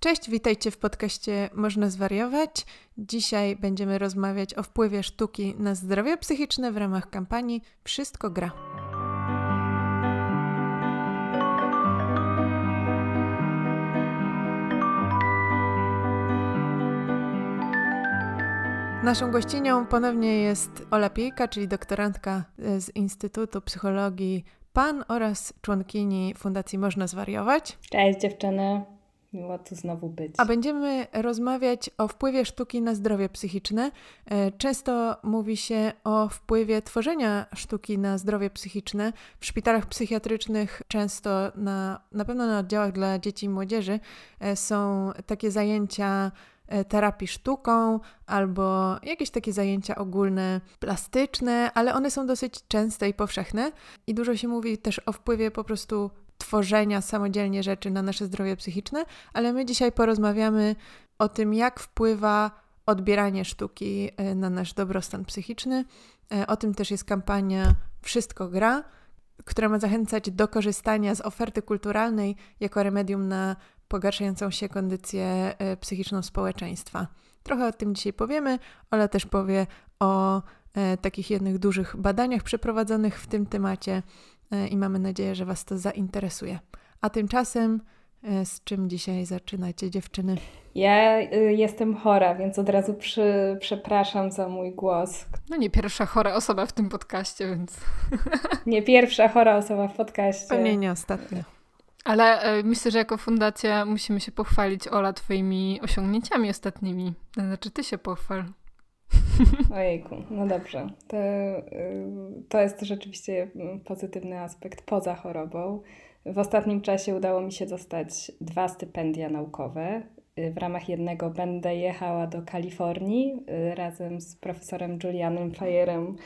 Cześć, witajcie w podcaście Można zwariować. Dzisiaj będziemy rozmawiać o wpływie sztuki na zdrowie psychiczne w ramach kampanii Wszystko gra. Naszą gościnią ponownie jest Ola Piejka, czyli doktorantka z Instytutu Psychologii PAN oraz członkini Fundacji Można Zwariować. Cześć dziewczyny. Miło tu znowu być. A będziemy rozmawiać o wpływie sztuki na zdrowie psychiczne. E, często mówi się o wpływie tworzenia sztuki na zdrowie psychiczne. W szpitalach psychiatrycznych często, na, na pewno na oddziałach dla dzieci i młodzieży, e, są takie zajęcia e, terapii sztuką albo jakieś takie zajęcia ogólne, plastyczne, ale one są dosyć częste i powszechne. I dużo się mówi też o wpływie po prostu tworzenia samodzielnie rzeczy na nasze zdrowie psychiczne, ale my dzisiaj porozmawiamy o tym, jak wpływa odbieranie sztuki e, na nasz dobrostan psychiczny. E, o tym też jest kampania Wszystko gra, która ma zachęcać do korzystania z oferty kulturalnej jako remedium na pogarszającą się kondycję e, psychiczną społeczeństwa. Trochę o tym dzisiaj powiemy. Ola też powie o takich jednych dużych badaniach przeprowadzonych w tym temacie i mamy nadzieję, że Was to zainteresuje. A tymczasem, e, z czym dzisiaj zaczynacie, dziewczyny? Ja y, jestem chora, więc od razu przy, przepraszam za mój głos. No nie pierwsza chora osoba w tym podcaście, więc. Nie pierwsza chora osoba w podcaście. Pewnie nie ostatnia. Ale e, myślę, że jako fundacja musimy się pochwalić, Ola, Twoimi osiągnięciami ostatnimi. Znaczy, Ty się pochwal. Ojejku, no dobrze. To, y, to jest rzeczywiście pozytywny aspekt poza chorobą. W ostatnim czasie udało mi się dostać dwa stypendia naukowe. Y, w ramach jednego będę jechała do Kalifornii y, razem z profesorem Julianem Fajerem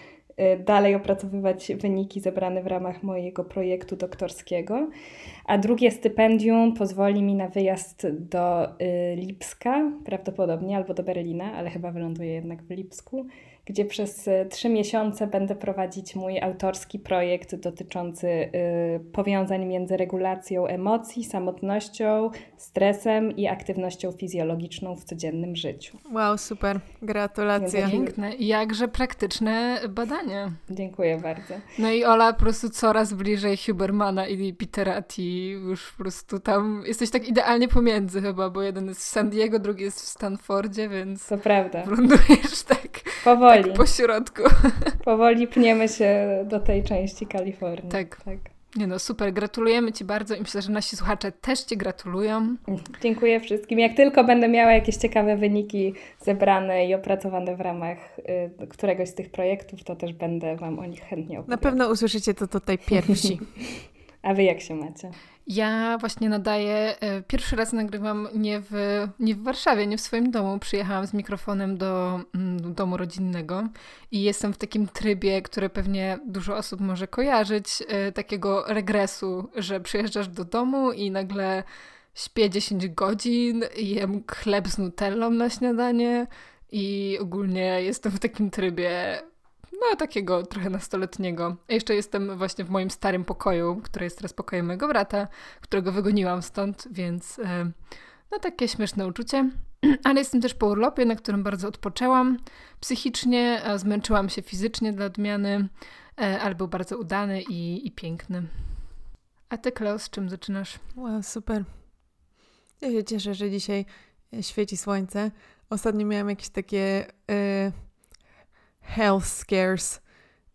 dalej opracowywać wyniki zebrane w ramach mojego projektu doktorskiego, a drugie stypendium pozwoli mi na wyjazd do y, Lipska, prawdopodobnie, albo do Berlina, ale chyba wyląduję jednak w Lipsku, gdzie przez y, trzy miesiące będę prowadzić mój autorski projekt dotyczący y, powiązań między regulacją emocji, samotnością, stresem i aktywnością fizjologiczną w codziennym życiu. Wow, super. Gratulacje. Piękne i jakże praktyczne badanie. Dziękuję bardzo. No i Ola po prostu coraz bliżej Hubermana i Petera T. Już po prostu tam jesteś tak idealnie pomiędzy chyba, bo jeden jest w San Diego, drugi jest w Stanfordzie, więc... To prawda. Lądujesz tak Powoli. Tak po środku. Powoli pniemy się do tej części Kalifornii. Tak. tak. Nie no, super, gratulujemy Ci bardzo i myślę, że nasi słuchacze też Ci gratulują. Dziękuję wszystkim. Jak tylko będę miała jakieś ciekawe wyniki zebrane i opracowane w ramach y, któregoś z tych projektów, to też będę Wam o nich chętnie opowiadać. Na pewno usłyszycie to tutaj pierwsi. A Wy jak się macie? Ja właśnie nadaję, e, pierwszy raz nagrywam nie w, nie w Warszawie, nie w swoim domu. Przyjechałam z mikrofonem do, mm, do domu rodzinnego i jestem w takim trybie, który pewnie dużo osób może kojarzyć, e, takiego regresu, że przyjeżdżasz do domu i nagle śpię 10 godzin, jem chleb z nutellą na śniadanie i ogólnie jestem w takim trybie no takiego trochę nastoletniego. Jeszcze jestem właśnie w moim starym pokoju, który jest teraz pokojem mojego brata, którego wygoniłam stąd, więc e, no takie śmieszne uczucie. Ale jestem też po urlopie, na którym bardzo odpoczęłam psychicznie, zmęczyłam się fizycznie dla odmiany, e, ale był bardzo udany i, i piękny. A ty, Klaus, z czym zaczynasz? Wow, super. Ja się cieszę, że dzisiaj świeci słońce. Ostatnio miałam jakieś takie... Yy health scares.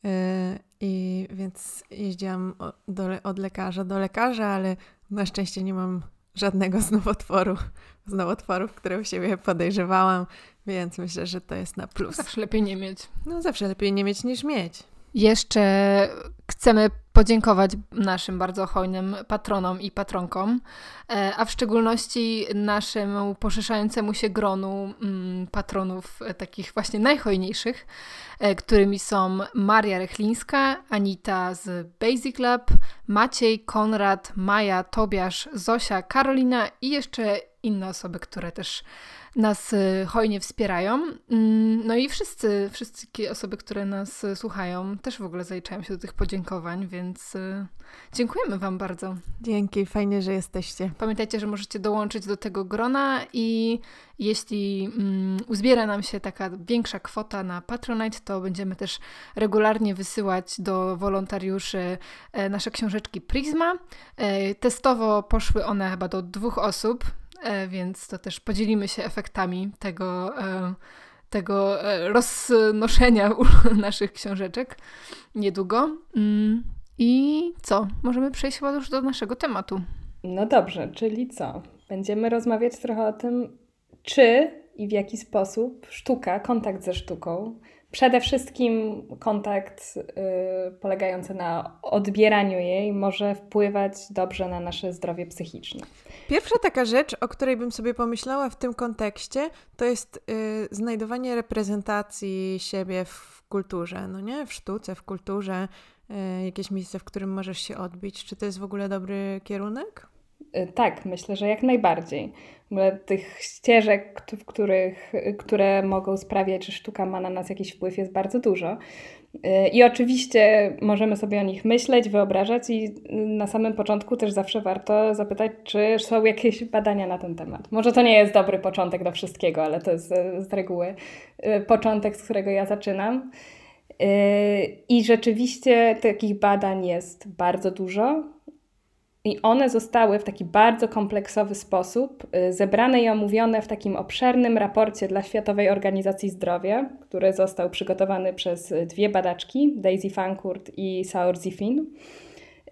Y, I więc jeździłam do, od lekarza do lekarza, ale na szczęście nie mam żadnego z nowotworu, z nowotworów, które u siebie podejrzewałam, więc myślę, że to jest na plus. Zawsze lepiej nie mieć. No zawsze lepiej nie mieć niż mieć. Jeszcze chcemy podziękować naszym bardzo hojnym patronom i patronkom, e, a w szczególności naszemu poszerzającemu się gronu mm, patronów takich właśnie najhojniejszych, e, którymi są Maria Rechlińska, Anita z Basic Lab, Maciej, Konrad, Maja, Tobiasz, Zosia, Karolina i jeszcze inne osoby, które też nas y, hojnie wspierają. Mm, no i wszyscy, wszystkie osoby, które nas słuchają, też w ogóle zaliczają się do tych podziękowań, więc y, dziękujemy Wam bardzo. Dzięki, fajnie, że jesteście. Pamiętajcie, że możecie dołączyć do tego grona i jeśli mm, uzbiera nam się taka większa kwota na Patronite, to będziemy też regularnie wysyłać do wolontariuszy e, nasze książeczki Prisma. E, testowo poszły one chyba do dwóch osób, więc to też podzielimy się efektami tego tego e, roznoszenia naszych książeczek niedługo. Mm, I co? Możemy przejść chyba już do naszego tematu. No dobrze, czyli co? Będziemy rozmawiać trochę o tym, czy i w jaki sposób sztuka, kontakt ze sztuką, przede wszystkim kontakt y, polegający na odbieraniu jej, może wpływać dobrze na nasze zdrowie psychiczne. Pierwsza taka rzecz, o której bym sobie pomyślała w tym kontekście, to jest y, znajdowanie reprezentacji siebie w kulturze, no nie? W sztuce, w kulturze, y, jakieś miejsce, w którym możesz się odbić. Czy to jest w ogóle dobry kierunek? Y, tak, myślę, że jak najbardziej. W ogóle tych ścieżek, w których, które mogą sprawiać, że sztuka ma na nas jakiś wpływ, jest bardzo dużo. Y, I oczywiście możemy sobie o nich myśleć, wyobrażać, i na samym początku też zawsze warto zapytać, czy są jakieś badania na ten temat. Może to nie jest dobry początek do wszystkiego, ale to jest y, z reguły początek, z którego ja zaczynam. I rzeczywiście takich badań jest bardzo dużo. I one zostały w taki bardzo kompleksowy sposób y, zebrane i omówione w takim obszernym raporcie dla Światowej Organizacji Zdrowia, który został przygotowany przez dwie badaczki, Daisy Fancourt i Saur Zifin.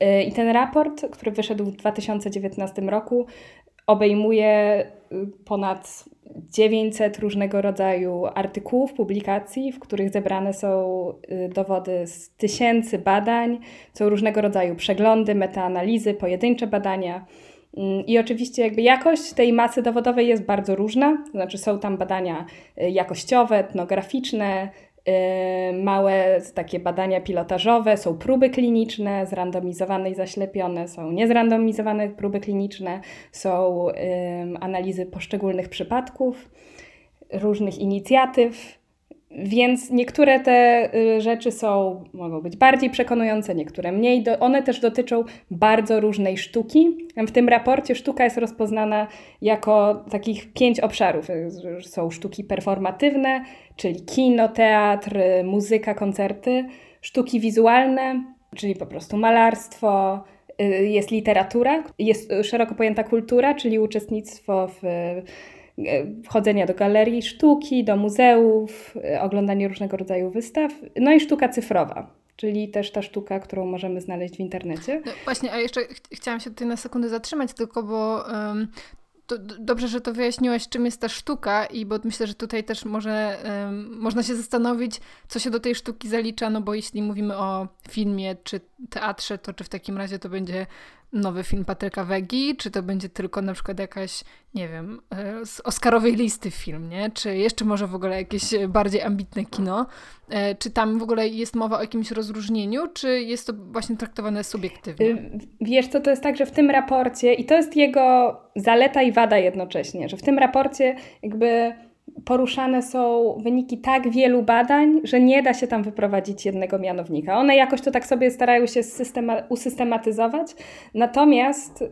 Y, I ten raport, który wyszedł w 2019 roku, obejmuje y, ponad 900 różnego rodzaju artykułów, publikacji, w których zebrane są y, dowody z tysięcy badań, są różnego rodzaju przeglądy, metaanalizy, pojedyncze badania. Mm, I oczywiście jakby jakość tej masy dowodowej jest bardzo różna, to znaczy są tam badania y, jakościowe, etnograficzne, małe takie badania pilotażowe, są próby kliniczne, zrandomizowane i zaślepione, są niezrandomizowane próby kliniczne, są analizy poszczególnych przypadków, różnych inicjatyw. Więc niektóre te y, rzeczy są, mogą być bardziej przekonujące, niektóre mniej. One też dotyczą bardzo różnej sztuki. W tym raporcie sztuka jest rozpoznana jako takich pięć obszarów. Są sztuki performatywne, czyli kino, teatr, muzyka, koncerty, sztuki wizualne, czyli po prostu malarstwo, y, jest literatura, jest szeroko pojęta kultura, czyli uczestnictwo w E, wchodzenia do galerii sztuki, do muzeów, e, oglądanie różnego rodzaju wystaw, no i sztuka cyfrowa. Czyli też ta sztuka, którą możemy znaleźć w internecie. No właśnie, a jeszcze ch chciałam się tutaj na sekundę zatrzymać, tylko bo um, to, dobrze, że to wyjaśniłaś, czym jest ta sztuka, i bo myślę, że tutaj też może um, można się zastanowić, co się do tej sztuki zalicza, no bo jeśli mówimy o filmie czy teatrze, to czy w takim razie to będzie nowy film Patryka Wegi, czy to będzie tylko na przykład jakaś, nie wiem, e, z Oscarowej listy film, nie? Czy jeszcze może w ogóle jakieś bardziej ambitne kino? E, czy tam w ogóle jest mowa o jakimś rozróżnieniu, czy jest to właśnie traktowane subiektywnie? Wiesz co, to jest tak, że w tym raporcie, i to jest jego zaleta i wada jednocześnie, że w tym raporcie jakby poruszane są wyniki tak wielu badań, że nie da się tam wyprowadzić jednego mianownika. One jakoś to tak sobie starają się usystematyzować. Natomiast y,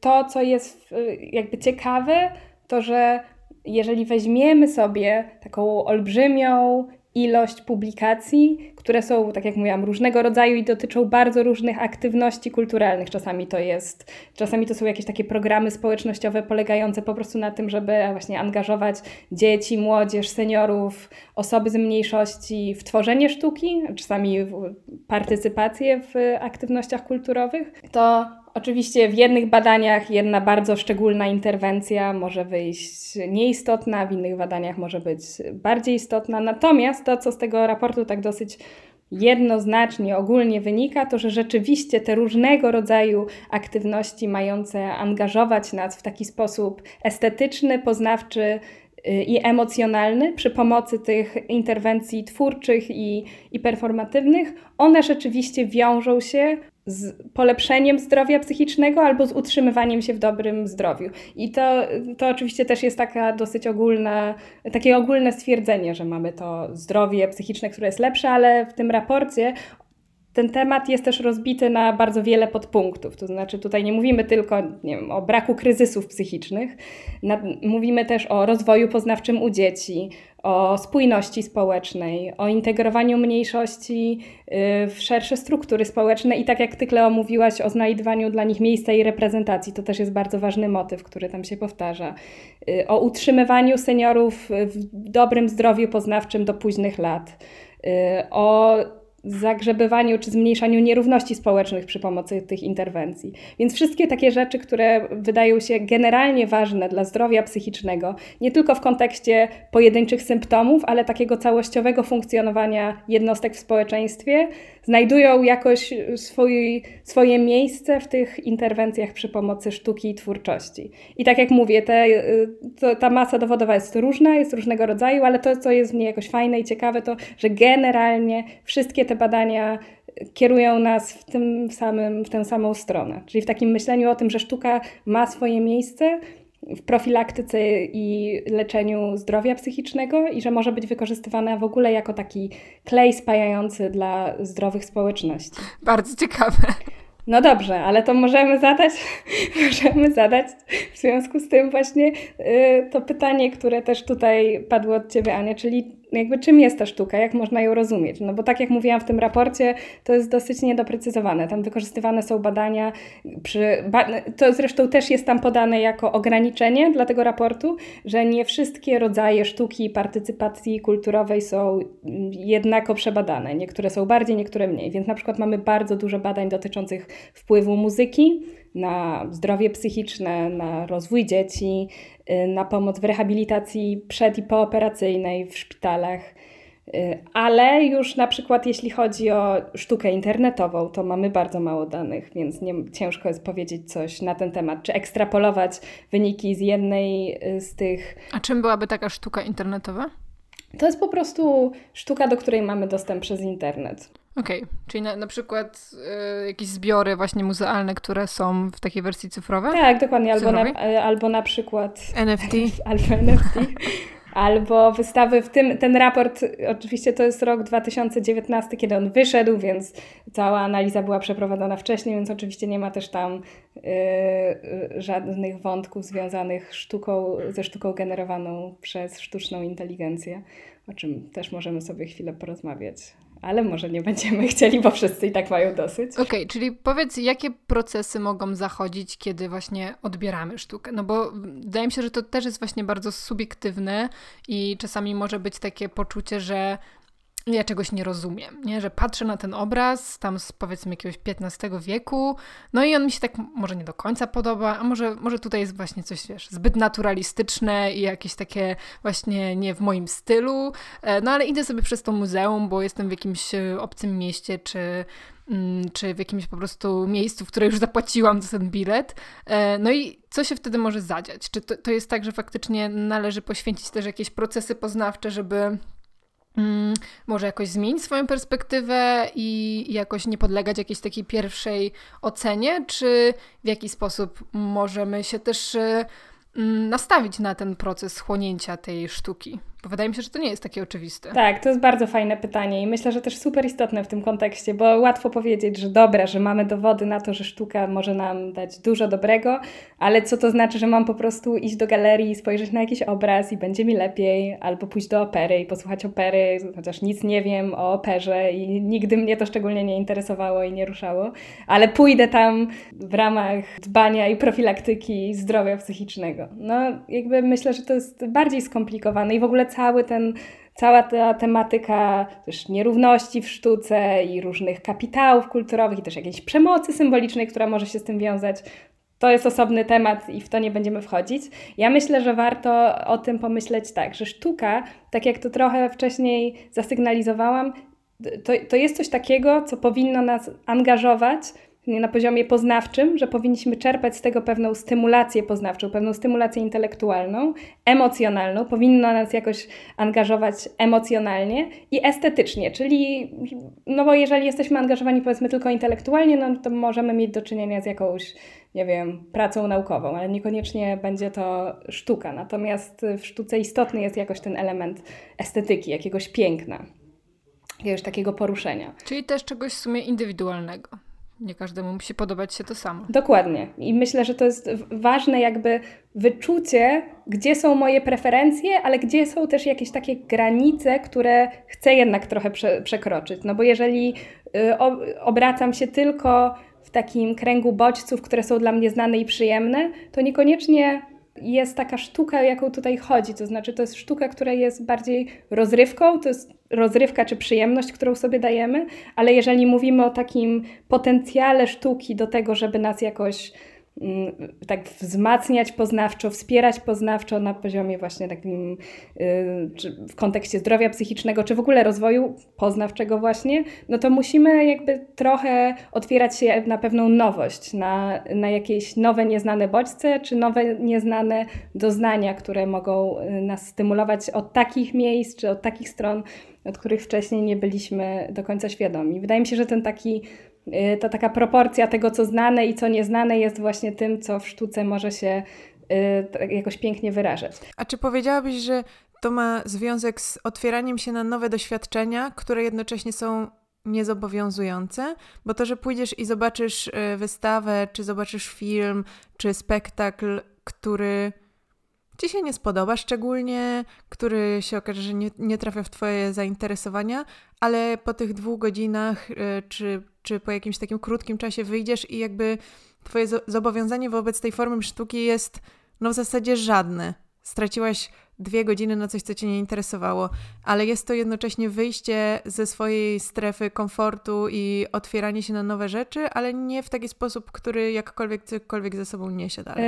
to, co jest y, jakby ciekawe, to że jeżeli weźmiemy sobie taką olbrzymią ilość publikacji, które są, tak jak mówiłam, różnego rodzaju i dotyczą bardzo różnych aktywności kulturalnych. Czasami to jest, czasami to są jakieś takie programy społecznościowe polegające po prostu na tym, żeby właśnie angażować dzieci, młodzież, seniorów, osoby z mniejszości w tworzenie sztuki, czasami w partycypację w aktywnościach kulturowych. To Oczywiście w jednych badaniach jedna bardzo szczególna interwencja może wyjść nieistotna, w innych badaniach może być bardziej istotna. Natomiast to, co z tego raportu tak dosyć jednoznacznie, ogólnie wynika, to że rzeczywiście te różnego rodzaju aktywności mające angażować nas w taki sposób estetyczny, poznawczy y, i emocjonalny przy pomocy tych interwencji twórczych i, i performatywnych, one rzeczywiście wiążą się z polepszeniem zdrowia psychicznego albo z utrzymywaniem się w dobrym zdrowiu. I to, to oczywiście też jest taka dosyć ogólna, takie ogólne stwierdzenie, że mamy to zdrowie psychiczne, które jest lepsze, ale w tym raporcie ten temat jest też rozbity na bardzo wiele podpunktów. To znaczy, tutaj nie mówimy tylko nie wiem, o braku kryzysów psychicznych, na, mówimy też o rozwoju poznawczym u dzieci, o spójności społecznej, o integrowaniu mniejszości y, w szersze struktury społeczne i tak jak Ty, Kleo, mówiłaś o znajdywaniu dla nich miejsca i reprezentacji, to też jest bardzo ważny motyw, który tam się powtarza. Y, o utrzymywaniu seniorów w dobrym zdrowiu poznawczym do późnych lat. Y, o zagrzebywaniu czy zmniejszaniu nierówności społecznych przy pomocy tych interwencji. Więc wszystkie takie rzeczy, które wydają się generalnie ważne dla zdrowia psychicznego, nie tylko w kontekście pojedynczych symptomów, ale takiego całościowego funkcjonowania jednostek w społeczeństwie, znajdują jakoś swój, swoje miejsce w tych interwencjach przy pomocy sztuki i twórczości. I tak jak mówię, te, to, ta masa dowodowa jest różna, jest różnego rodzaju, ale to, co jest w niej jakoś fajne i ciekawe, to, że generalnie wszystkie te badania kierują nas w, tym samym, w tę samą stronę. Czyli w takim myśleniu o tym, że sztuka ma swoje miejsce, w profilaktyce i leczeniu zdrowia psychicznego i że może być wykorzystywana w ogóle jako taki klej spajający dla zdrowych społeczności. Bardzo ciekawe. No dobrze, ale to możemy zadać, możemy zadać w związku z tym właśnie yy, to pytanie, które też tutaj padło od Ciebie, Ania, czyli jakby czym jest ta sztuka, jak można ją rozumieć. No bo tak jak mówiłam w tym raporcie, to jest dosyć niedoprecyzowane. Tam wykorzystywane są badania, przy, to zresztą też jest tam podane jako ograniczenie dla tego raportu, że nie wszystkie rodzaje sztuki i partycypacji kulturowej są jednako przebadane. Niektóre są bardziej, niektóre mniej. Więc na przykład mamy bardzo dużo badań dotyczących wpływu muzyki na zdrowie psychiczne, na rozwój dzieci, y, na pomoc w rehabilitacji przed i pooperacyjnej w szpitalach. Y, ale już na przykład jeśli chodzi o sztukę internetową, to mamy bardzo mało danych, więc nie, ciężko jest powiedzieć coś na ten temat, czy ekstrapolować wyniki z jednej y, z tych. A czym byłaby taka sztuka internetowa? To jest po prostu sztuka, do której mamy dostęp przez internet. Okej, okay. czyli na, na przykład y, jakieś zbiory właśnie muzealne, które są w takiej wersji cyfrowej? Tak, dokładnie, albo na, e, albo na przykład NFT. albo NFT. albo wystawy w tym, ten raport, oczywiście to jest rok 2019, kiedy on wyszedł, więc cała analiza była przeprowadzona wcześniej, więc oczywiście nie ma też tam yy, żadnych wątków związanych sztuką, ze sztuką generowaną przez sztuczną inteligencję, o czym też możemy sobie chwilę porozmawiać ale może nie będziemy chcieli, bo wszyscy i tak mają dosyć. Okej, okay, czyli powiedz, jakie procesy mogą zachodzić, kiedy właśnie odbieramy sztukę? No bo wydaje mi się, że to też jest właśnie bardzo subiektywne i czasami może być takie poczucie, że ja czegoś nie rozumiem, nie? że patrzę na ten obraz tam z powiedzmy jakiegoś XV wieku, no i on mi się tak może nie do końca podoba, a może, może tutaj jest właśnie coś, wiesz, zbyt naturalistyczne i jakieś takie właśnie nie w moim stylu, e, no ale idę sobie przez to muzeum, bo jestem w jakimś e, obcym mieście, czy mm, czy w jakimś po prostu miejscu, w które już zapłaciłam za ten bilet. E, no i co się wtedy może zadziać? Czy to, to jest tak, że faktycznie należy poświęcić też jakieś procesy poznawcze, żeby może jakoś zmienić swoją perspektywę i jakoś nie podlegać jakiejś takiej pierwszej ocenie, czy w jaki sposób możemy się też y, mm, nastawić na ten proces chłonięcia tej sztuki? Bo wydaje mi się, że to nie jest takie oczywiste. Tak, to jest bardzo fajne pytanie i myślę, że też super istotne w tym kontekście, bo łatwo powiedzieć, że dobra, że mamy dowody na to, że sztuka może nam dać dużo dobrego, ale co to znaczy, że mam po prostu iść do galerii, spojrzeć na jakiś obraz i będzie mi lepiej, albo pójść do opery i posłuchać opery, chociaż nic nie wiem o operze i nigdy mnie to szczególnie nie interesowało i nie ruszało, ale pójdę tam w ramach dbania i profilaktyki zdrowia psychicznego. No, jakby myślę, że to jest bardziej skomplikowane i w ogóle cały ten, cała ta tematyka też nierówności w sztuce i różnych kapitałów kulturowych i też jakiejś przemocy symbolicznej, która może się z tym wiązać. To jest osobny temat i w to nie będziemy wchodzić. Ja myślę, że warto o tym pomyśleć tak, że sztuka, tak jak to trochę wcześniej zasygnalizowałam, to, to jest coś takiego, co powinno nas angażować na poziomie poznawczym, że powinniśmy czerpać z tego pewną stymulację poznawczą, pewną stymulację intelektualną, emocjonalną, powinno nas jakoś angażować emocjonalnie i estetycznie, czyli no bo jeżeli jesteśmy angażowani powiedzmy tylko intelektualnie, no to możemy mieć do czynienia z jakąś, nie wiem, pracą naukową, ale niekoniecznie będzie to sztuka. Natomiast w sztuce istotny jest jakoś ten element estetyki, jakiegoś piękna. jakiegoś takiego poruszenia. Czyli też czegoś w sumie indywidualnego. Nie każdemu musi podobać się to samo. Dokładnie. I myślę, że to jest ważne jakby wyczucie, gdzie są moje preferencje, ale gdzie są też jakieś takie granice, które chcę jednak trochę prze, przekroczyć. No bo jeżeli y, obracam się tylko w takim kręgu bodźców, które są dla mnie znane i przyjemne, to niekoniecznie jest taka sztuka, jaką tutaj chodzi. To znaczy, to jest sztuka, która jest bardziej rozrywką, to jest rozrywka czy przyjemność, którą sobie dajemy, ale jeżeli mówimy o takim potencjale sztuki do tego, żeby nas jakoś tak wzmacniać poznawczo, wspierać poznawczo na poziomie właśnie takim y, w kontekście zdrowia psychicznego, czy w ogóle rozwoju poznawczego właśnie, no to musimy jakby trochę otwierać się na pewną nowość, na, na jakieś nowe, nieznane bodźce, czy nowe, nieznane doznania, które mogą y, nas stymulować od takich miejsc, czy od takich stron, od których wcześniej nie byliśmy do końca świadomi. Wydaje mi się, że ten taki ta taka proporcja tego, co znane i co nieznane jest właśnie tym, co w sztuce może się y, tak jakoś pięknie wyrażać. A czy powiedziałabyś, że to ma związek z otwieraniem się na nowe doświadczenia, które jednocześnie są niezobowiązujące? Bo to, że pójdziesz i zobaczysz y, wystawę, czy zobaczysz film, czy spektakl, który ci się nie spodoba, szczególnie który się okaże, że nie, nie trafia w Twoje zainteresowania, ale po tych dwóch godzinach, czy czy po jakimś takim krótkim czasie wyjdziesz i jakby twoje zobowiązanie wobec tej formy sztuki jest no w zasadzie żadne. Straciłaś dwie godziny na coś, co cię nie interesowało, ale jest to jednocześnie wyjście ze swojej strefy komfortu i otwieranie się na nowe rzeczy, ale nie w taki sposób, który jakkolwiek cokolwiek ze sobą niesie dalej.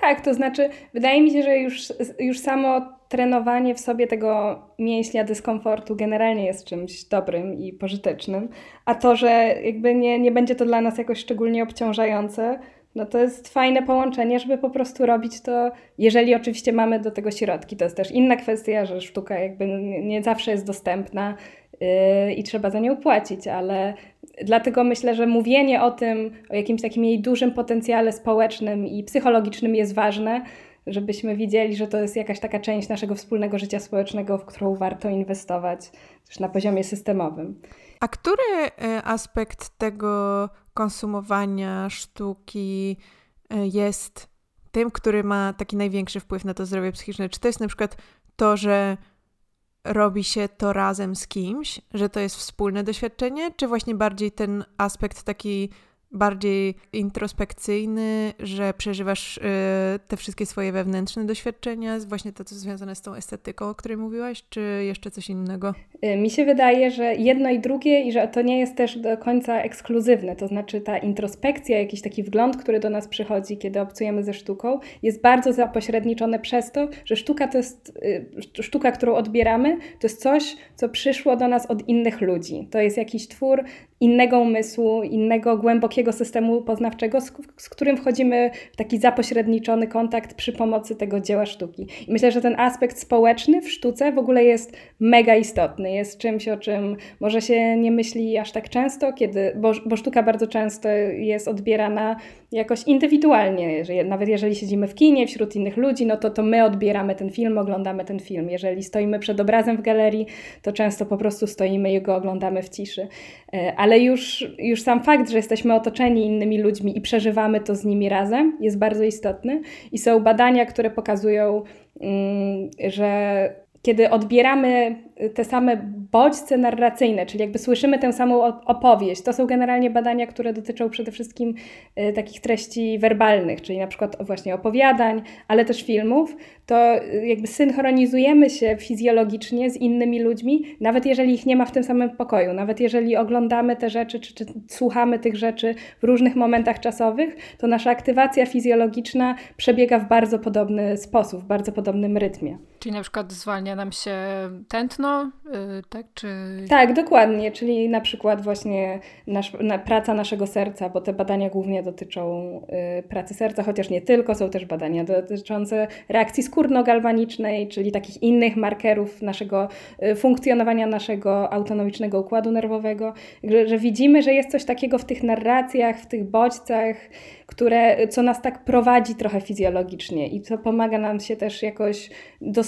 Tak, to znaczy, wydaje mi się, że już, już samo trenowanie w sobie tego mięśnia dyskomfortu generalnie jest czymś dobrym i pożytecznym, a to, że jakby nie, nie będzie to dla nas jakoś szczególnie obciążające, no to jest fajne połączenie, żeby po prostu robić to, jeżeli oczywiście mamy do tego środki. To jest też inna kwestia, że sztuka jakby nie, zawsze jest dostępna yy, i trzeba za nią płacić, ale Dlatego myślę, że mówienie o tym, o jakimś takim jej dużym potencjale społecznym i psychologicznym jest ważne, żebyśmy widzieli, że to jest jakaś taka część naszego wspólnego życia społecznego, w którą warto inwestować też na poziomie systemowym. A który e, aspekt tego konsumowania sztuki e, jest tym, który ma taki największy wpływ na to zdrowie psychiczne? Czy to jest na przykład to, że robi się to razem z kimś, że to jest wspólne doświadczenie, czy właśnie bardziej ten aspekt taki bardziej introspekcyjny, że przeżywasz y, te wszystkie swoje wewnętrzne doświadczenia, właśnie to, co związane z tą estetyką, o której mówiłaś, czy jeszcze coś innego? Y, mi się wydaje, że jedno i drugie i że to nie jest też do końca ekskluzywne, to znaczy ta introspekcja, jakiś taki wgląd, który do nas przychodzi, kiedy obcujemy ze sztuką, jest bardzo zapośredniczone przez to, że sztuka to jest, y, sztuka, którą odbieramy, to jest coś, co przyszło do nas od innych ludzi. To jest jakiś twór innego umysłu, innego głębokiego systemu poznawczego, z, z, którym wchodzimy w taki zapośredniczony kontakt przy pomocy tego dzieła sztuki. I myślę, że ten aspekt społeczny w sztuce w ogóle jest mega istotny. Jest czymś, o czym może się nie myśli aż tak często, kiedy, bo, bo sztuka bardzo często jest odbierana jakoś indywidualnie. Że nawet jeżeli siedzimy w kinie wśród innych ludzi, no to, to my odbieramy ten film, oglądamy ten film. Jeżeli stoimy przed obrazem w galerii, to często po prostu stoimy i go oglądamy w ciszy. E, ale już, już sam fakt, że jesteśmy otoczeni innymi ludźmi i przeżywamy to z nimi razem, jest bardzo istotny. I są badania, które pokazują, mm, że kiedy odbieramy te same bodźce narracyjne, czyli jakby słyszymy tę samą opowieść. To są generalnie badania, które dotyczą przede wszystkim y, takich treści werbalnych, czyli na przykład właśnie opowiadań, ale też filmów. To y, jakby synchronizujemy się fizjologicznie z innymi ludźmi, nawet jeżeli ich nie ma w tym samym pokoju, nawet jeżeli oglądamy te rzeczy, czy, czy słuchamy tych rzeczy w różnych momentach czasowych, to nasza aktywacja fizjologiczna przebiega w bardzo podobny sposób, w bardzo podobnym rytmie. Czyli na przykład zwalnia nam się tętno, Y, tak? Czy... Tak, dokładnie, czyli na przykład właśnie nasz, na, praca naszego serca, bo te badania głównie dotyczą y, pracy serca, chociaż nie tylko, są też badania dotyczące reakcji skórno-galwanicznej, czyli takich innych markerów naszego y, funkcjonowania naszego autonomicznego układu nerwowego, że, że widzimy, że jest coś takiego w tych narracjach, w tych bodźcach, które, co nas tak prowadzi trochę fizjologicznie i co pomaga nam się też jakoś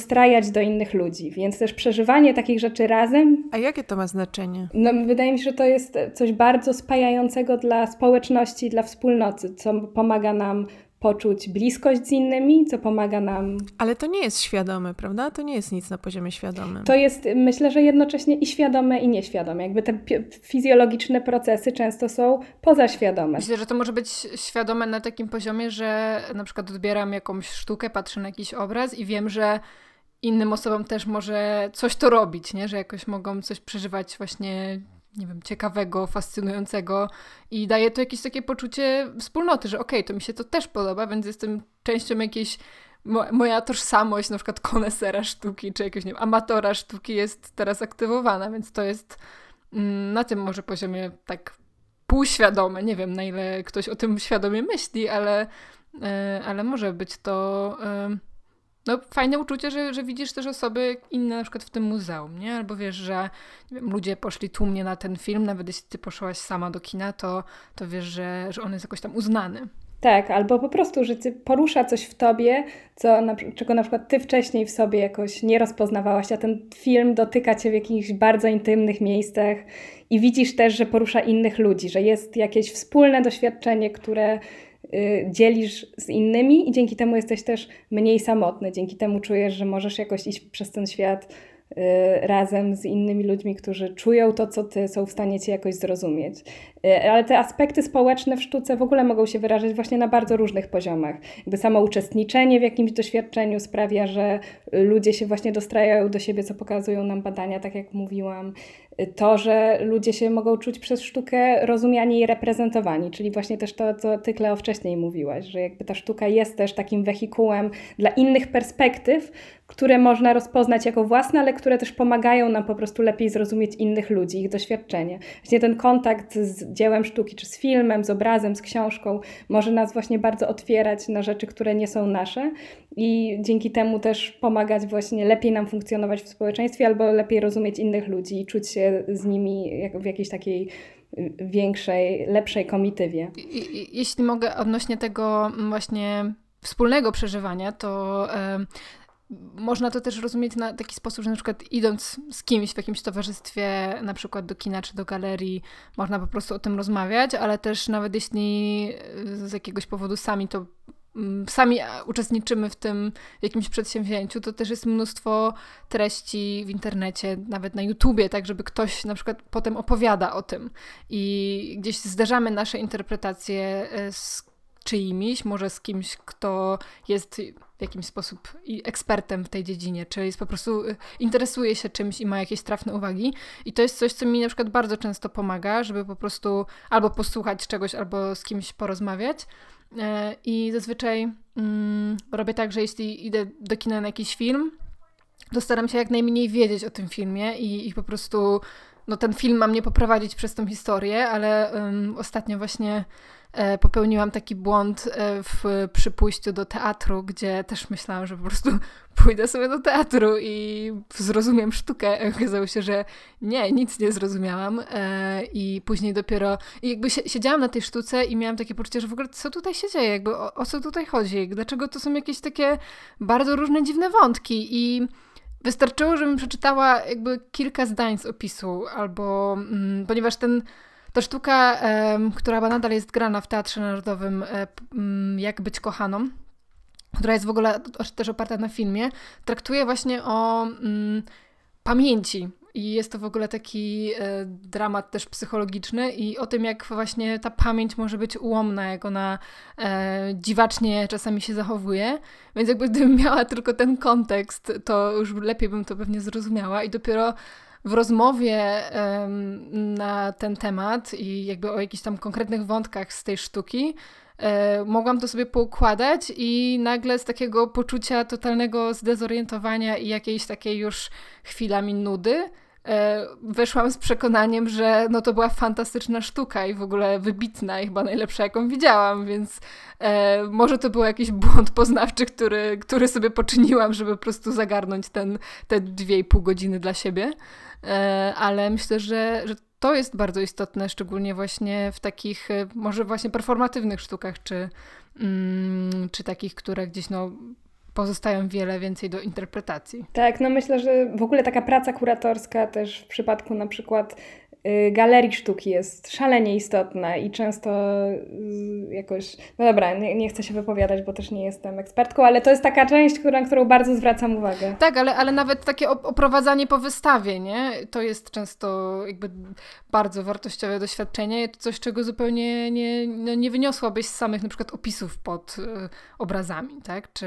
dostrajać do innych ludzi, więc też przeżywanie takich rzeczy razem. A jakie to ma znaczenie? No, wydaje mi się, że to jest coś bardzo spajającego dla społeczności, dla wspólnoty, co pomaga nam poczuć bliskość z innymi, co pomaga nam. Ale to nie jest świadome, prawda? To nie jest nic na poziomie świadomym. To jest, myślę, że jednocześnie i świadome, i nieświadome. Jakby te fizjologiczne procesy często są pozaświadome. Myślę, że to może być świadome na takim poziomie, że na przykład odbieram jakąś sztukę, patrzę na jakiś obraz i wiem, że innym osobom też może coś to robić, nie? że jakoś mogą coś przeżywać właśnie nie wiem, ciekawego, fascynującego i daje to jakieś takie poczucie wspólnoty, że okej, okay, to mi się to też podoba, więc jestem częścią jakiejś mo moja tożsamość, na przykład konesera sztuki, czy jakiegoś, nie wiem, amatora sztuki jest teraz aktywowana, więc to jest mm, na tym może poziomie tak półświadome. Nie wiem, na ile ktoś o tym świadomie myśli, ale, yy, ale może być to... No, fajne uczucie, że, że widzisz też osoby inne na przykład w tym muzeum, nie? Albo wiesz, że wiem, ludzie poszli tłumnie na ten film, nawet jeśli ty poszłaś sama do kina, to, to wiesz, że, że on jest jakoś tam uznany. Tak, albo po prostu, że porusza coś w tobie, co, na, czego na przykład ty wcześniej w sobie jakoś nie rozpoznawałaś, a ten film dotyka cię w jakichś bardzo intymnych miejscach i widzisz też, że porusza innych ludzi, że jest jakieś wspólne doświadczenie, które dzielisz z innymi i dzięki temu jesteś też mniej samotny. Dzięki temu czujesz, że możesz jakoś iść przez ten świat y, razem z innymi ludźmi, którzy czują to, co ty, są w stanie ci jakoś zrozumieć. Y, ale te aspekty społeczne w sztuce w ogóle mogą się wyrażać właśnie na bardzo różnych poziomach. Jakby samo uczestniczenie w jakimś doświadczeniu sprawia, że ludzie się właśnie dostrajają do siebie, co pokazują nam badania, tak jak mówiłam to, że ludzie się mogą czuć przez sztukę rozumiani i reprezentowani, czyli właśnie też to, co ty, Kleo, wcześniej mówiłaś, że jakby ta sztuka jest też takim wehikułem dla innych perspektyw, które można rozpoznać jako własne, ale które też pomagają nam po prostu lepiej zrozumieć innych ludzi, ich doświadczenie. Właśnie ten kontakt z dziełem sztuki, czy z filmem, z obrazem, z książką, może nas właśnie bardzo otwierać na rzeczy, które nie są nasze i dzięki temu też pomagać właśnie lepiej nam funkcjonować w społeczeństwie albo lepiej rozumieć innych ludzi i czuć się z nimi w jakiejś takiej większej, lepszej komitywie. Jeśli mogę odnośnie tego właśnie wspólnego przeżywania, to można to też rozumieć na taki sposób, że na przykład idąc z kimś w jakimś towarzystwie, na przykład do kina czy do galerii, można po prostu o tym rozmawiać, ale też nawet jeśli z jakiegoś powodu sami to mm, sami uczestniczymy w tym jakimś przedsięwzięciu, to też jest mnóstwo treści w internecie, nawet na YouTubie, tak żeby ktoś na przykład potem opowiada o tym. I gdzieś zderzamy nasze interpretacje e, z czyimiś, może z kimś, kto jest w jakimś sposób ekspertem w tej dziedzinie, czy jest po prostu y, interesuje się czymś i ma jakieś trafne uwagi. I to jest coś, co mi na przykład bardzo często pomaga, żeby po prostu albo posłuchać czegoś, albo z kimś porozmawiać. E, I zazwyczaj mm, robię tak, że jeśli idę do kina na jakiś film, to staram się jak najmniej wiedzieć o tym filmie i, i po prostu no, ten film ma mnie poprowadzić przez tą historię, ale um, ostatnio właśnie popełniłam taki błąd e, w przypójściu do teatru, gdzie też myślałam, że po prostu pójdę sobie do teatru i zrozumiem sztukę. Okazało się, że nie, nic nie zrozumiałam e, i później dopiero i jakby siedziałam na tej sztuce i miałam takie poczucie, że w ogóle co tutaj się dzieje, jakby o, o co tutaj chodzi, dlaczego to są jakieś takie bardzo różne dziwne wątki? I wystarczyło, żebym przeczytała jakby kilka zdań z opisu albo, mm, ponieważ ten to sztuka, która nadal jest grana w Teatrze Narodowym, e, Jak być kochaną, która jest w ogóle też oparta na filmie, traktuje właśnie o pamięci. I jest to w ogóle taki e, dramat też psychologiczny i o tym, jak właśnie ta pamięć może być ułomna, jak ona e, dziwacznie czasami się zachowuje. Więc jakby gdybym miała tylko ten kontekst, to już lepiej bym to pewnie zrozumiała i dopiero w rozmowie na ten temat i jakby o jakichś tam konkretnych wątkach z tej sztuki, e, mogłam to sobie poukładać i nagle z takiego poczucia totalnego zdezorientowania i jakiejś takiej już chwilami nudy e, weszłam z przekonaniem, że no to była fantastyczna sztuka i w ogóle wybitna i chyba najlepsza, jaką widziałam, więc e, może to był jakiś błąd poznawczy, który, który sobie poczyniłam, żeby po prostu zagarnąć ten, te dwie i pół godziny dla siebie. E, ale myślę, że, że to jest bardzo istotne, szczególnie właśnie w takich e, może właśnie performatywnych sztukach, czy, mm, czy takich, które gdzieś no, pozostają wiele więcej do interpretacji. Tak, no myślę, że w ogóle taka praca kuratorska też w przypadku na przykład galerii sztuki jest szalenie istotna i często jakoś, no dobra, nie, nie, chcę się wypowiadać, bo też nie jestem ekspertką, ale to jest taka część, na którą bardzo zwracam uwagę. Tak, ale, ale nawet takie oprowadzanie po wystawie, nie? To jest często jakby bardzo wartościowe doświadczenie, coś, czego zupełnie nie, no nie wyniosłabyś z samych na przykład opisów pod y, obrazami, tak? Czy,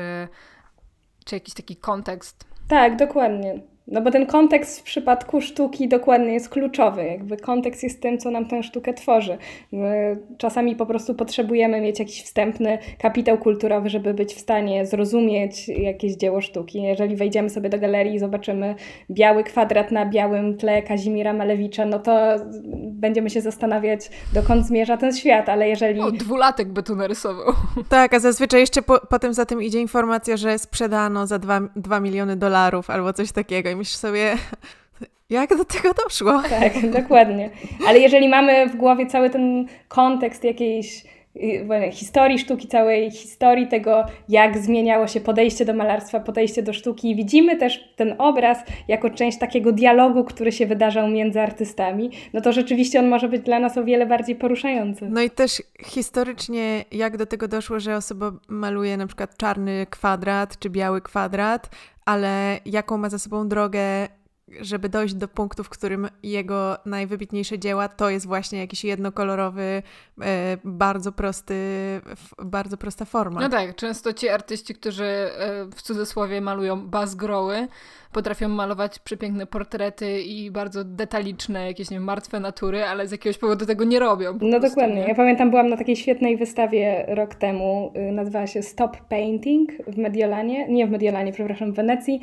czy jakiś taki kontekst. Tak, dokładnie. No bo ten kontekst w przypadku sztuki dokładnie jest kluczowy. Jakby kontekst jest tym, co nam tę sztukę tworzy. My czasami po prostu potrzebujemy mieć jakiś wstępny kapitał kulturowy, żeby być w stanie zrozumieć jakieś dzieło sztuki. Jeżeli wejdziemy sobie do galerii i zobaczymy biały kwadrat na białym tle Kazimira Malewicza, no to będziemy się zastanawiać, dokąd zmierza ten świat, ale jeżeli... O, dwulatek by tu narysował. Tak, a zazwyczaj jeszcze po, potem za tym idzie informacja, że sprzedano za 2 miliony dolarów albo coś takiego myślisz sobie, jak do tego doszło? Tak, dokładnie. Ale jeżeli mamy w głowie cały ten kontekst jakiejś historii sztuki, całej historii tego, jak zmieniało się podejście do malarstwa, podejście do sztuki. I widzimy też ten obraz jako część takiego dialogu, który się wydarzał między artystami, no to rzeczywiście on może być dla nas o wiele bardziej poruszający. No i też historycznie, jak do tego doszło, że osoba maluje na przykład czarny kwadrat czy biały kwadrat, ale jaką ma za sobą drogę, żeby dojść do punktu, w którym jego najwybitniejsze dzieła to jest właśnie jakiś jednokolorowy, e, bardzo prosty, bardzo prosta forma. No tak, często ci artyści, którzy e, w cudzysłowie malują bazgroły, potrafią malować przepiękne portrety i bardzo detaliczne, jakieś nie wiem, martwe natury, ale z jakiegoś powodu tego nie robią. No prostu, dokładnie. Nie? Ja pamiętam, byłam na takiej świetnej wystawie rok temu, y, nazywała się Stop Painting w Mediolanie, nie w Mediolanie, przepraszam, w Wenecji.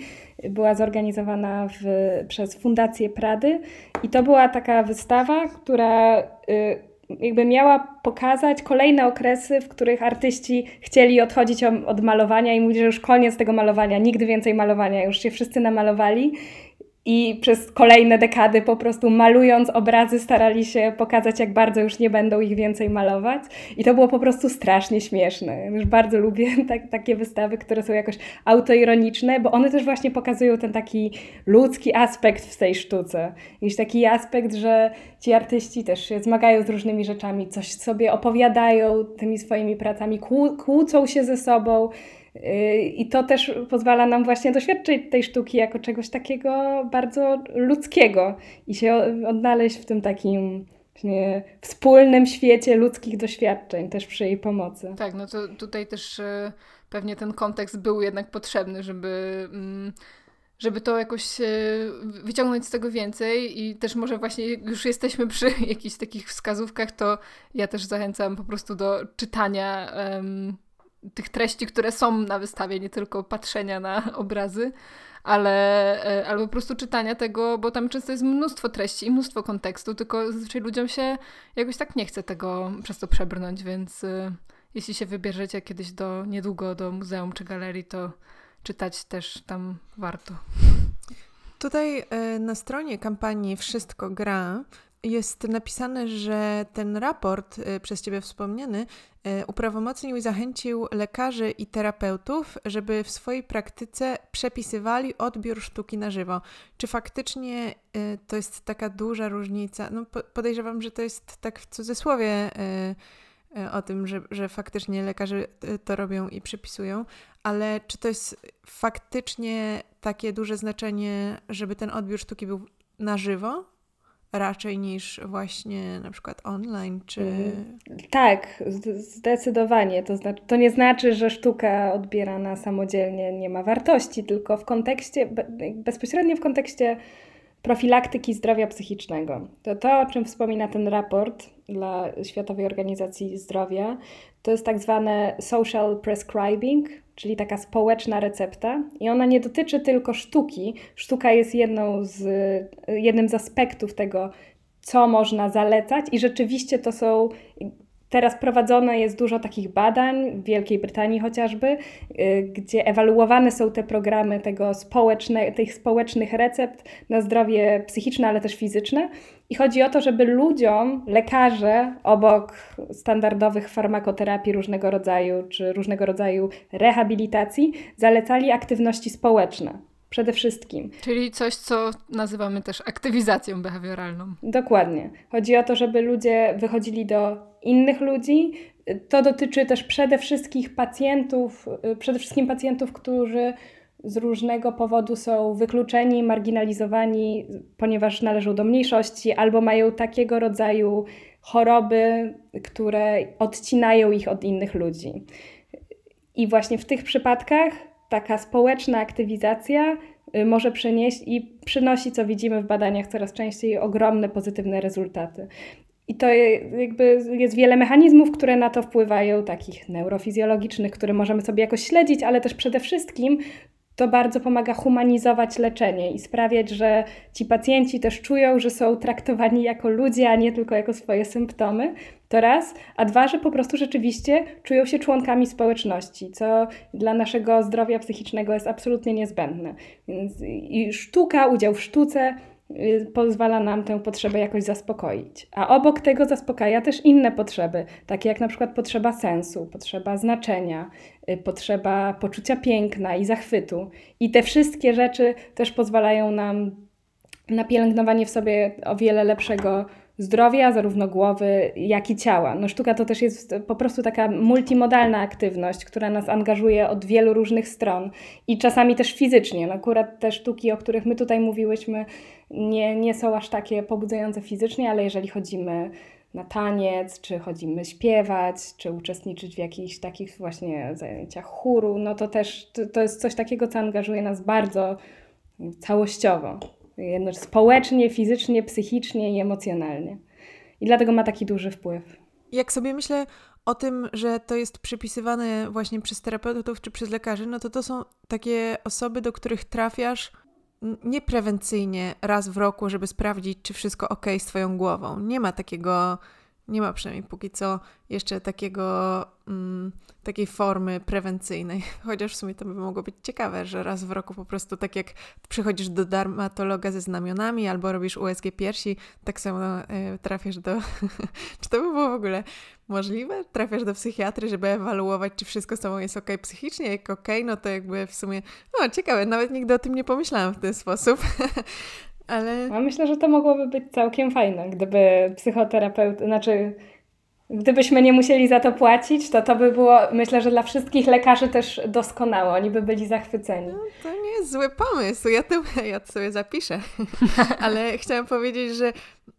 Była zorganizowana w, przez Fundację Prady. I to była taka wystawa, która... Y, jakby miała pokazać kolejne okresy, w których artyści chcieli odchodzić od malowania i mówić, że już koniec tego malowania, nigdy więcej malowania, już się wszyscy namalowali i przez kolejne dekady po prostu malując obrazy starali się pokazać, jak bardzo już nie będą ich więcej malować. I to było po prostu strasznie śmieszne. Już bardzo lubię tak, takie wystawy, które są jakoś autoironiczne, bo one też właśnie pokazują ten taki ludzki aspekt w tej sztuce. Jakiś taki aspekt, że ci artyści też się zmagają z różnymi rzeczami, coś sobie opowiadają tymi swoimi pracami, kłócą się ze sobą. I to też pozwala nam właśnie doświadczyć tej sztuki jako czegoś takiego bardzo ludzkiego i się odnaleźć w tym takim właśnie wspólnym świecie ludzkich doświadczeń, też przy jej pomocy. Tak, no to tutaj też e, pewnie ten kontekst był jednak potrzebny, żeby mm, żeby to jakoś e, wyciągnąć z tego więcej i też może właśnie już jesteśmy przy jakichś takich wskazówkach, to ja też zachęcam po prostu do czytania um, tych treści, które są na wystawie, nie tylko patrzenia na obrazy, ale, e, ale po prostu czytania tego, bo tam często jest mnóstwo treści i mnóstwo kontekstu, tylko zazwyczaj ludziom się jakoś tak nie chce tego przez to przebrnąć, więc e, jeśli się wybierzecie kiedyś do niedługo do muzeum czy galerii, to czytać też tam warto. Tutaj e, na stronie kampanii Wszystko gra jest napisane, że ten raport y, przez Ciebie wspomniany y, uprawomocnił i zachęcił lekarzy i terapeutów, żeby w swojej praktyce przepisywali odbiór sztuki na żywo. Czy faktycznie y, to jest taka duża różnica? No, podejrzewam, że to jest tak w cudzysłowie o tym, że, że faktycznie lekarze to robią i przepisują, ale czy to jest faktycznie takie duże znaczenie, żeby ten odbiór sztuki był na żywo? Raczej niż właśnie na przykład online, czy... Mm, tak, zdecydowanie. To, znaczy, to nie znaczy, że sztuka odbierana samodzielnie nie ma wartości, tylko w kontekście, bezpośrednio w kontekście profilaktyki zdrowia psychicznego. To to, o czym wspomina ten raport dla Światowej Organizacji Zdrowia, to jest tak zwane social prescribing, czyli taka społeczna recepta. I ona nie dotyczy tylko sztuki. Sztuka jest jedną z, jednym z aspektów tego, co można zalecać, i rzeczywiście to są Teraz prowadzone jest dużo takich badań, w Wielkiej Brytanii chociażby, y, gdzie ewaluowane są te programy tego społeczne, tych społecznych recept na zdrowie psychiczne, ale też fizyczne. I chodzi o to, żeby ludziom, lekarze, obok standardowych farmakoterapii różnego rodzaju czy różnego rodzaju rehabilitacji, zalecali aktywności społeczne. Przede wszystkim. Czyli coś, co nazywamy też aktywizacją behawioralną. Dokładnie. Chodzi o to, żeby ludzie wychodzili do innych ludzi. To dotyczy też przede wszystkim pacjentów, przede wszystkim pacjentów, którzy z różnego powodu są wykluczeni, marginalizowani, ponieważ należą do mniejszości albo mają takiego rodzaju choroby, które odcinają ich od innych ludzi. I właśnie w tych przypadkach taka społeczna aktywizacja y, może przynieść i przynosi, co widzimy w badaniach coraz częściej, ogromne pozytywne rezultaty. I to jakby jest wiele mechanizmów, które na to wpływają, takich neurofizjologicznych, które możemy sobie jakoś śledzić, ale też przede wszystkim to bardzo pomaga humanizować leczenie i sprawiać, że ci pacjenci też czują, że są traktowani jako ludzie, a nie tylko jako swoje symptomy. To raz, a dwa, że po prostu rzeczywiście czują się członkami społeczności, co dla naszego zdrowia psychicznego jest absolutnie niezbędne. Więc i sztuka, udział w sztuce pozwala nam tę potrzebę jakoś zaspokoić. A obok tego zaspokaja też inne potrzeby, takie jak na przykład potrzeba sensu, potrzeba znaczenia, y, potrzeba poczucia piękna i zachwytu. I te wszystkie rzeczy też pozwalają nam na pielęgnowanie w sobie o wiele lepszego zdrowia, zarówno głowy, jak i ciała. No sztuka to też jest po prostu taka multimodalna aktywność, która nas angażuje od wielu różnych stron i czasami też fizycznie. No akurat te sztuki, o których my tutaj mówiłyśmy, nie, nie są aż takie pobudzające fizycznie, ale jeżeli chodzimy na taniec, czy chodzimy śpiewać, czy uczestniczyć w jakichś takich właśnie zajęciach chóru, no to też to, to jest coś takiego, co angażuje nas bardzo całościowo. Społecznie, fizycznie, psychicznie i emocjonalnie. I dlatego ma taki duży wpływ. Jak sobie myślę o tym, że to jest przypisywane właśnie przez terapeutów czy przez lekarzy, no to to są takie osoby, do których trafiasz nieprewencyjnie raz w roku, żeby sprawdzić, czy wszystko ok z Twoją głową. Nie ma takiego, nie ma przynajmniej póki co jeszcze takiego, mm, takiej formy prewencyjnej. Chociaż w sumie to by mogło być ciekawe, że raz w roku po prostu tak jak przychodzisz do dermatologa ze znamionami albo robisz USG piersi, tak samo y, trafisz do... czy to by było w ogóle możliwe? Trafiasz do psychiatry, żeby ewaluować, czy wszystko z tobą jest ok psychicznie. Jak ok, no to jakby w sumie, no ciekawe, nawet nigdy o tym nie pomyślałam w ten sposób. Ale... A myślę, że to mogłoby być całkiem fajne, gdyby psychoterapeut, znaczy gdybyśmy nie musieli za to płacić, to to by było, myślę, że dla wszystkich lekarzy też doskonałe. Oni by byli zachwyceni. No, to nie jest zły pomysł. Ja to, ja to sobie zapiszę. Ale chciałam powiedzieć, że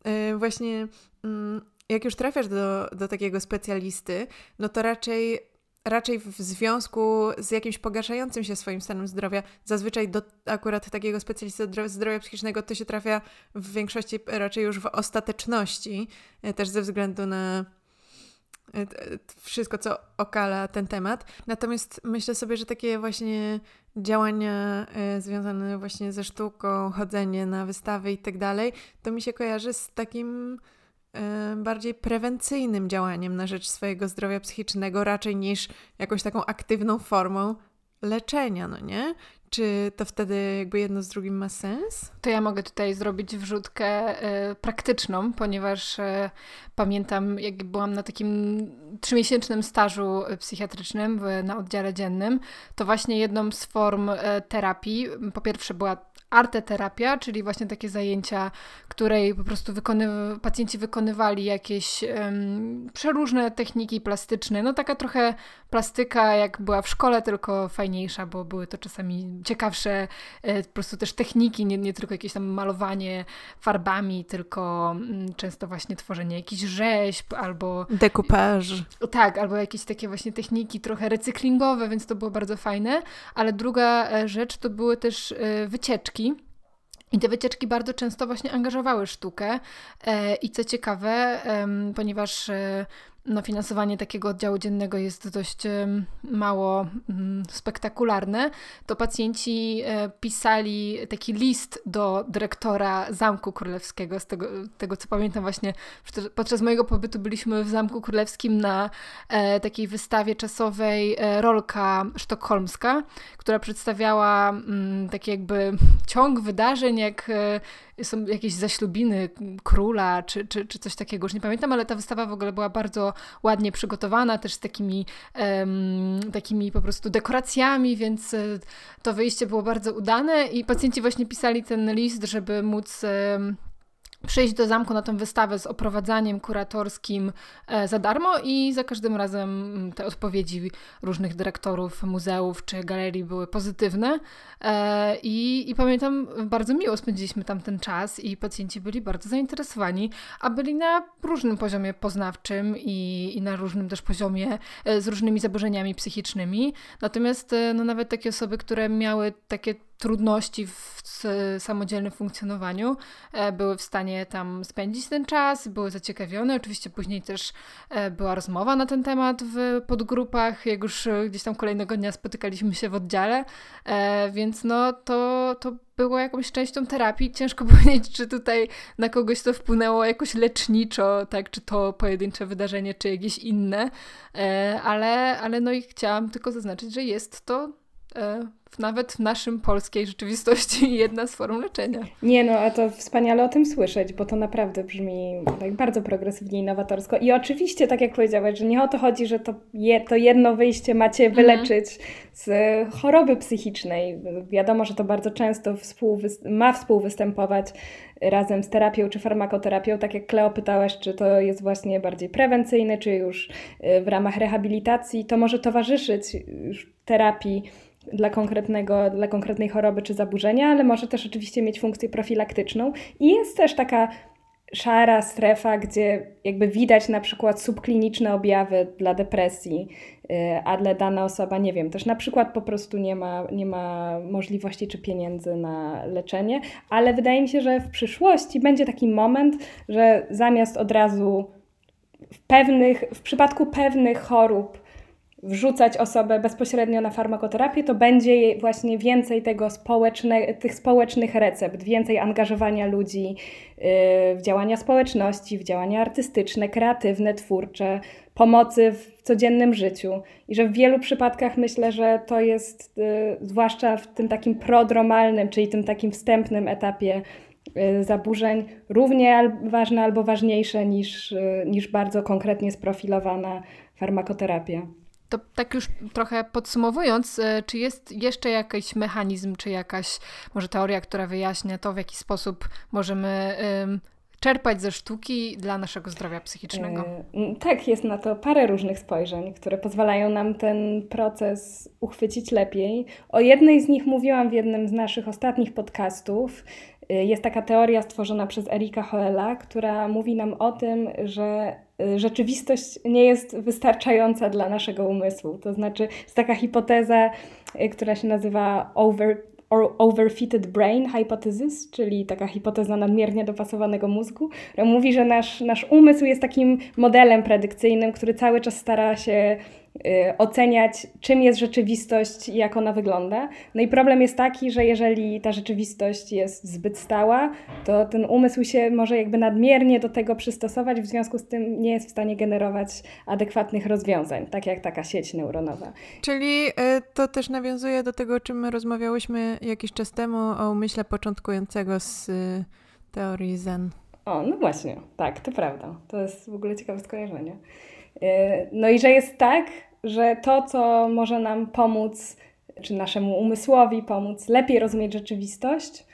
yy, właśnie yy, jak już trafiasz do, do takiego specjalisty, no to raczej raczej w związku z jakimś pogarszającym się swoim stanem zdrowia, zazwyczaj do akurat takiego specjalisty zdrowia psychicznego to się trafia w większości raczej już w ostateczności, e, też ze względu na e, wszystko, co okala ten temat. Natomiast myślę sobie, że takie właśnie działania e, związane właśnie ze sztuką, chodzenie na wystawy i tak dalej, to mi się kojarzy z takim bardziej prewencyjnym działaniem na rzecz swojego zdrowia psychicznego, raczej niż jakąś taką aktywną formą leczenia, no nie? Czy to wtedy jakby jedno z drugim ma sens? To ja mogę tutaj zrobić wrzutkę y, praktyczną, ponieważ y, pamiętam, jak byłam na takim trzymiesięcznym stażu psychiatrycznym w, na oddziale dziennym, to właśnie jedną z form y, terapii, po pierwsze była arteterapia, czyli właśnie takie zajęcia, której po prostu wykony- pacjenci wykonywali jakieś um, przeróżne techniki plastyczne. No taka trochę plastyka, jak była w szkole, tylko fajniejsza, bo były to czasami ciekawsze e, po prostu też techniki, nie, nie tylko jakieś tam malowanie farbami, tylko mm, często właśnie tworzenie jakichś rzeźb albo... Dekupaż. Tak, albo jakieś takie właśnie techniki trochę recyklingowe, więc to było bardzo fajne. Ale druga e, rzecz to były też e, wycieczki i te wycieczki bardzo często właśnie angażowały sztukę. E, I co ciekawe, ponieważ e, no, finansowanie takiego oddziału dziennego jest dość mało mm, spektakularne, to pacjenci e, pisali taki list do dyrektora Zamku Królewskiego. Z tego, tego co pamiętam, właśnie podczas mojego pobytu byliśmy w Zamku Królewskim na e, takiej wystawie czasowej e, Rolka Sztokholmska, która przedstawiała mm, taki jakby ciąg wydarzeń, jak są jakieś zaślubiny króla, czy, czy, czy coś takiego, już nie pamiętam, ale ta wystawa w ogóle była bardzo ładnie przygotowana, też z takimi, um, takimi po prostu dekoracjami, więc e, to wyjście było bardzo udane i pacjenci właśnie pisali ten list, żeby móc um, przyjść do zamku na tę wystawę z oprowadzaniem kuratorskim e, za darmo i za każdym razem mm, te odpowiedzi różnych dyrektorów muzeów czy galerii były pozytywne e, i, i pamiętam, bardzo miło spędziliśmy tam ten czas i pacjenci byli bardzo zainteresowani, a byli na różnym poziomie poznawczym i, i na różnym też poziomie e, z różnymi zaburzeniami psychicznymi. Natomiast no, nawet takie osoby, które miały takie trudności w samodzielnym funkcjonowaniu, e, były w stanie tam spędzić ten czas, były zaciekawione. Oczywiście później też e, była rozmowa na ten temat w podgrupach, jak już e, gdzieś tam kolejnego dnia spotykaliśmy się w oddziale, więc no to, to było jakąś częścią terapii. Ciężko powiedzieć, czy tutaj na kogoś to wpłynęło jakoś leczniczo, tak, czy to pojedyncze wydarzenie, czy jakieś inne, ale, ale no i chciałam tylko zaznaczyć, że jest to nawet w naszym polskiej rzeczywistości jedna z form leczenia. Nie no, a to wspaniale o tym słyszeć, bo to naprawdę brzmi tak bardzo progresywnie i nowatorsko. I oczywiście, tak jak powiedziałaś, że nie o to chodzi, że to, je, to jedno wyjście macie mhm. wyleczyć z choroby psychicznej. Wiadomo, że to bardzo często współwy- ma współwystępować razem z terapią czy farmakoterapią. Tak jak Kleo pytałaś, czy to jest właśnie bardziej prewencyjne, czy już y, w ramach rehabilitacji, to może towarzyszyć terapii dla, konkretnego, dla konkretnej choroby czy zaburzenia, ale może też oczywiście mieć funkcję profilaktyczną. I jest też taka szara strefa, gdzie jakby widać na przykład subkliniczne objawy dla depresji, y, a dla dana osoba, nie wiem, też na przykład po prostu nie ma, nie ma możliwości czy pieniędzy na leczenie, ale wydaje mi się, że w przyszłości będzie taki moment, że zamiast od razu w pewnych, w przypadku pewnych chorób wrzucać osobę bezpośrednio na farmakoterapię, to będzie właśnie więcej tego społeczne, tych społecznych recept, więcej angażowania ludzi y, w działania społeczności, w działania artystyczne, kreatywne, twórcze, pomocy w codziennym życiu. I że w wielu przypadkach myślę, że to jest, y, zwłaszcza w tym takim prodromalnym, czyli tym takim wstępnym etapie y, zaburzeń, równie ważne albo ważniejsze niż, niż bardzo konkretnie sprofilowana farmakoterapia. To tak już trochę podsumowując, e, czy jest jeszcze jakiś mechanizm, czy jakaś może teoria, która wyjaśnia to, w jaki sposób możemy czerpać ze sztuki dla naszego zdrowia psychicznego? E, tak, jest na to parę różnych spojrzeń, które pozwalają nam ten proces uchwycić lepiej. O jednej z nich mówiłam w jednym z naszych ostatnich podcastów. E, jest taka teoria stworzona przez Erika Hoela, która mówi nam o tym, że rzeczywistość nie jest wystarczająca dla naszego umysłu. To znaczy, jest taka hipoteza, y, która się nazywa over, overfitted brain hypothesis, czyli taka hipoteza nadmiernie dopasowanego mózgu, która mówi, że nasz, nasz umysł jest takim modelem predykcyjnym, który cały czas stara się Y, oceniać, czym jest rzeczywistość i jak ona wygląda. No i problem jest taki, że jeżeli ta rzeczywistość jest zbyt stała, to ten umysł się może jakby nadmiernie do tego przystosować, w związku z tym nie jest w stanie generować adekwatnych rozwiązań, tak jak taka sieć neuronowa. Czyli y, to też nawiązuje do tego, o czym my rozmawiałyśmy jakiś czas temu, o umyśle początkującego z y, teorii Zen. O, no właśnie, tak, to prawda. To jest w ogóle ciekawe skojarzenie. No i że jest tak, że to, co może nam pomóc, czy naszemu umysłowi pomóc lepiej rozumieć rzeczywistość,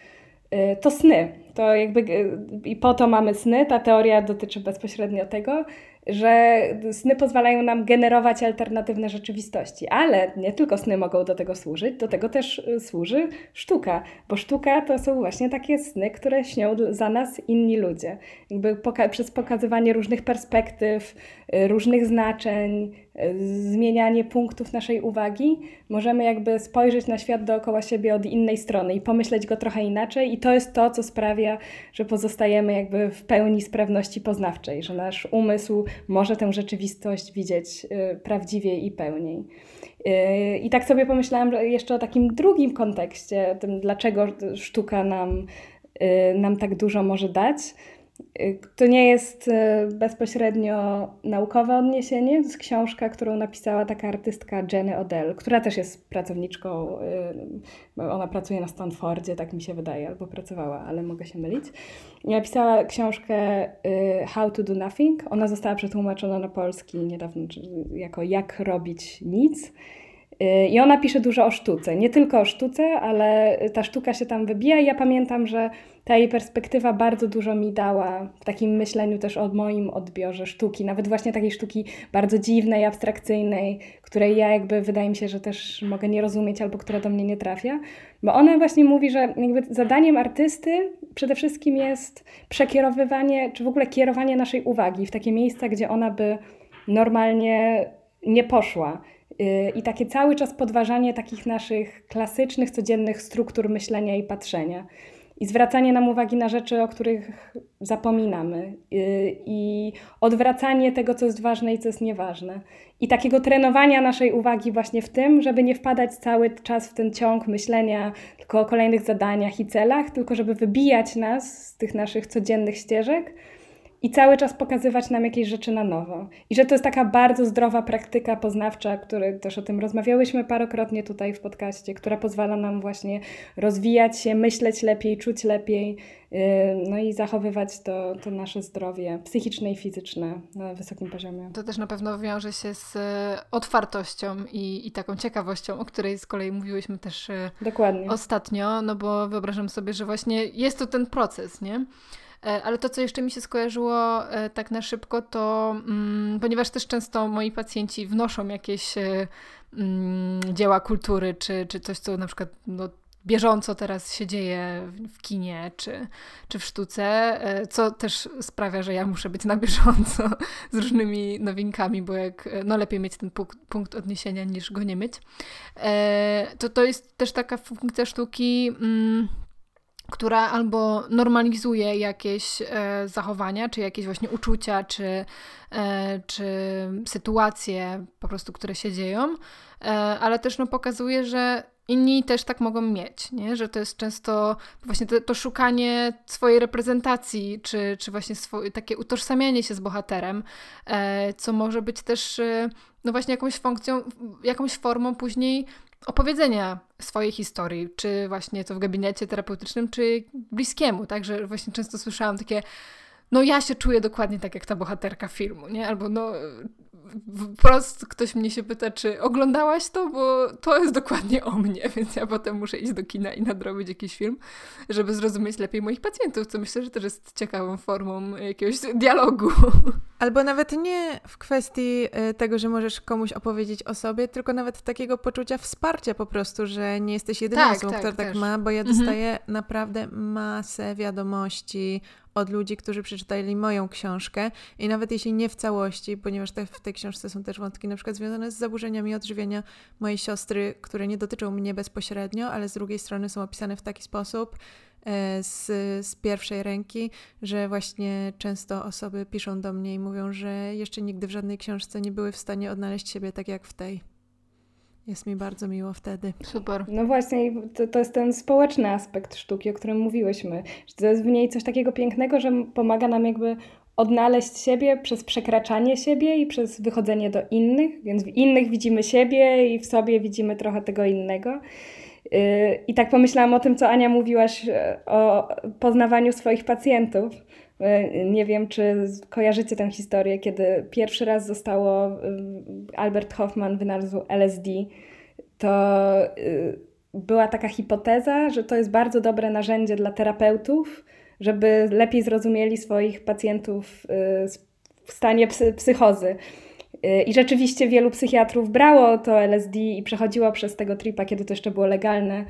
y, to sny. To jakby y, i po to mamy sny. Ta teoria dotyczy bezpośrednio tego, że sny pozwalają nam generować alternatywne rzeczywistości, ale nie tylko sny mogą do tego służyć, do tego też y, służy sztuka, bo sztuka to są właśnie takie sny, które śnią za nas inni ludzie. Jakby poka przez pokazywanie różnych perspektyw, y, różnych znaczeń, zmienianie punktów naszej uwagi, możemy jakby spojrzeć na świat dookoła siebie od innej strony i pomyśleć go trochę inaczej i to jest to, co sprawia, że pozostajemy jakby w pełni sprawności poznawczej, że nasz umysł może tę rzeczywistość widzieć y, prawdziwie i pełniej. Y, I tak sobie pomyślałam jeszcze o takim drugim kontekście, tym dlaczego sztuka nam, y, nam tak dużo może dać. To nie jest y, bezpośrednio naukowe odniesienie, to jest książka, którą napisała taka artystka Jenny Odell, która też jest pracowniczką, y, ona pracuje na Stanfordzie, tak mi się wydaje, albo pracowała, ale mogę się mylić. Napisała książkę How to do Nothing. Ona została przetłumaczona na polski niedawno jako Jak robić nic. I ona pisze dużo o sztuce. Nie tylko o sztuce, ale ta sztuka się tam wybija. I ja pamiętam, że ta jej perspektywa bardzo dużo mi dała w takim myśleniu też o moim odbiorze sztuki, nawet właśnie takiej sztuki bardzo dziwnej, abstrakcyjnej, której ja jakby wydaje mi się, że też mogę nie rozumieć albo która do mnie nie trafia. Bo ona właśnie mówi, że jakby zadaniem artysty przede wszystkim jest przekierowywanie, czy w ogóle kierowanie naszej uwagi w takie miejsca, gdzie ona by normalnie nie poszła. Y, I takie cały czas podważanie takich naszych klasycznych, codziennych struktur myślenia i patrzenia. I zwracanie nam uwagi na rzeczy, o których zapominamy, y, i odwracanie tego, co jest ważne i co jest nieważne. I takiego trenowania naszej uwagi właśnie w tym, żeby nie wpadać cały czas w ten ciąg myślenia tylko o kolejnych zadaniach i celach, tylko żeby wybijać nas z tych naszych codziennych ścieżek i cały czas pokazywać nam jakieś rzeczy na nowo. I że to jest taka bardzo zdrowa praktyka poznawcza, który też o tym rozmawiałyśmy parokrotnie tutaj w podcaście, która pozwala nam właśnie rozwijać się, myśleć lepiej, czuć lepiej, yy, no i zachowywać to, to nasze zdrowie psychiczne i fizyczne na wysokim poziomie. To też na pewno wiąże się z e, otwartością i, i taką ciekawością, o której z kolei mówiłyśmy też e, Dokładnie. ostatnio, no bo wyobrażam sobie, że właśnie jest to ten proces, nie? E, ale to, co jeszcze mi się skojarzyło e, tak na szybko, to mm, ponieważ też często moi pacjenci wnoszą jakieś e, mm, dzieła kultury, czy, czy coś, co na przykład no, bieżąco teraz się dzieje w kinie czy, czy w sztuce, co też sprawia, że ja muszę być na bieżąco z różnymi nowinkami, bo jak no lepiej mieć ten punkt, punkt odniesienia niż go nie mieć. To to jest też taka funkcja sztuki. Mm, która albo normalizuje jakieś e, zachowania, czy jakieś właśnie uczucia, czy, e, czy sytuacje po prostu, które się dzieją, e, ale też no, pokazuje, że inni też tak mogą mieć, nie? że to jest często właśnie to, to szukanie swojej reprezentacji, czy, czy właśnie swoje, takie utożsamianie się z bohaterem, e, co może być też e, no właśnie jakąś funkcją, jakąś formą później opowiedzenia swojej historii, czy właśnie to w gabinecie terapeutycznym, czy bliskiemu, tak, że właśnie często słyszałam takie no ja się czuję dokładnie tak jak ta bohaterka filmu, nie? Albo no wprost ktoś mnie się pyta, czy oglądałaś to, bo to jest dokładnie o mnie, więc ja potem muszę iść do kina i nadrobić jakiś film, żeby zrozumieć lepiej moich pacjentów, co myślę, że też jest ciekawą formą jakiegoś dialogu. Albo nawet nie w kwestii e, tego, że możesz komuś opowiedzieć o sobie, tylko nawet takiego poczucia wsparcia po prostu, że nie jesteś jedyną tak, osobą, tak, która tak też. tak ma, bo ja mhm. dostaję mhm. naprawdę masę wiadomości od ludzi, którzy przeczytali moją książkę i nawet jeśli nie w całości, ponieważ te, w tej książce są też wątki na przykład związane z zaburzeniami odżywiania mojej siostry, które nie dotyczą mnie bezpośrednio, ale z drugiej strony są opisane w taki sposób, z, z pierwszej ręki, że właśnie często osoby piszą do mnie i mówią, że jeszcze nigdy w żadnej książce nie były w stanie odnaleźć siebie tak jak w tej. Jest mi bardzo miło wtedy. Super. No właśnie, to, to jest ten społeczny aspekt sztuki, o którym mówiłyśmy. Że to jest w niej coś takiego pięknego, że pomaga nam jakby odnaleźć siebie przez przekraczanie siebie i przez wychodzenie do innych, więc w innych widzimy siebie i w sobie widzimy trochę tego innego. Yy, I tak pomyślałam o tym, co Ania mówiłaś e, o poznawaniu swoich pacjentów. E, nie wiem, czy kojarzycie tę historię, kiedy pierwszy raz zostało y, Albert Hoffman wynalazł LSD, to była taka hipoteza, że to jest bardzo dobre narzędzie dla terapeutów, żeby lepiej zrozumieli swoich pacjentów w stanie psychozy. I rzeczywiście wielu psychiatrów brało to LSD i przechodziło przez tego tripa, kiedy to jeszcze było legalne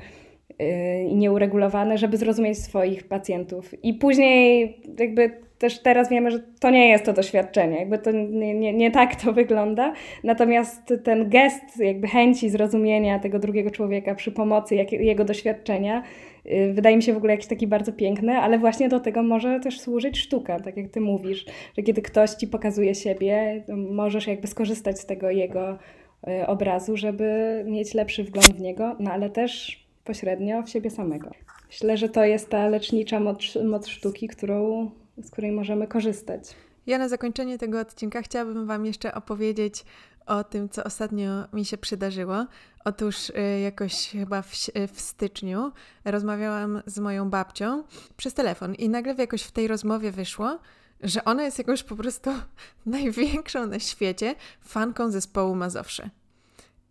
y, i nieuregulowane, żeby zrozumieć swoich pacjentów. I później jakby też teraz wiemy, że to nie jest to doświadczenie, jakby to nie, nie, nie tak to wygląda. Natomiast ten gest jakby chęci zrozumienia tego drugiego człowieka przy pomocy jak, jego doświadczenia y, wydaje mi się w ogóle jakiś taki bardzo piękny, ale właśnie do tego może też służyć sztuka, tak jak ty mówisz, że kiedy ktoś ci pokazuje siebie, możesz jakby skorzystać z tego jego y, obrazu, żeby mieć lepszy wgląd w niego, no ale też pośrednio w siebie samego. Myślę, że to jest ta lecznicza moc, moc sztuki, którą z której możemy korzystać. Ja na zakończenie tego odcinka chciałabym Wam jeszcze opowiedzieć o tym, co ostatnio mi się przydarzyło. Otóż y, jakoś chyba w, w, styczniu rozmawiałam z moją babcią przez telefon i nagle jakoś w tej rozmowie wyszło, że ona jest jakoś po prostu największą na świecie fanką zespołu Mazowsze.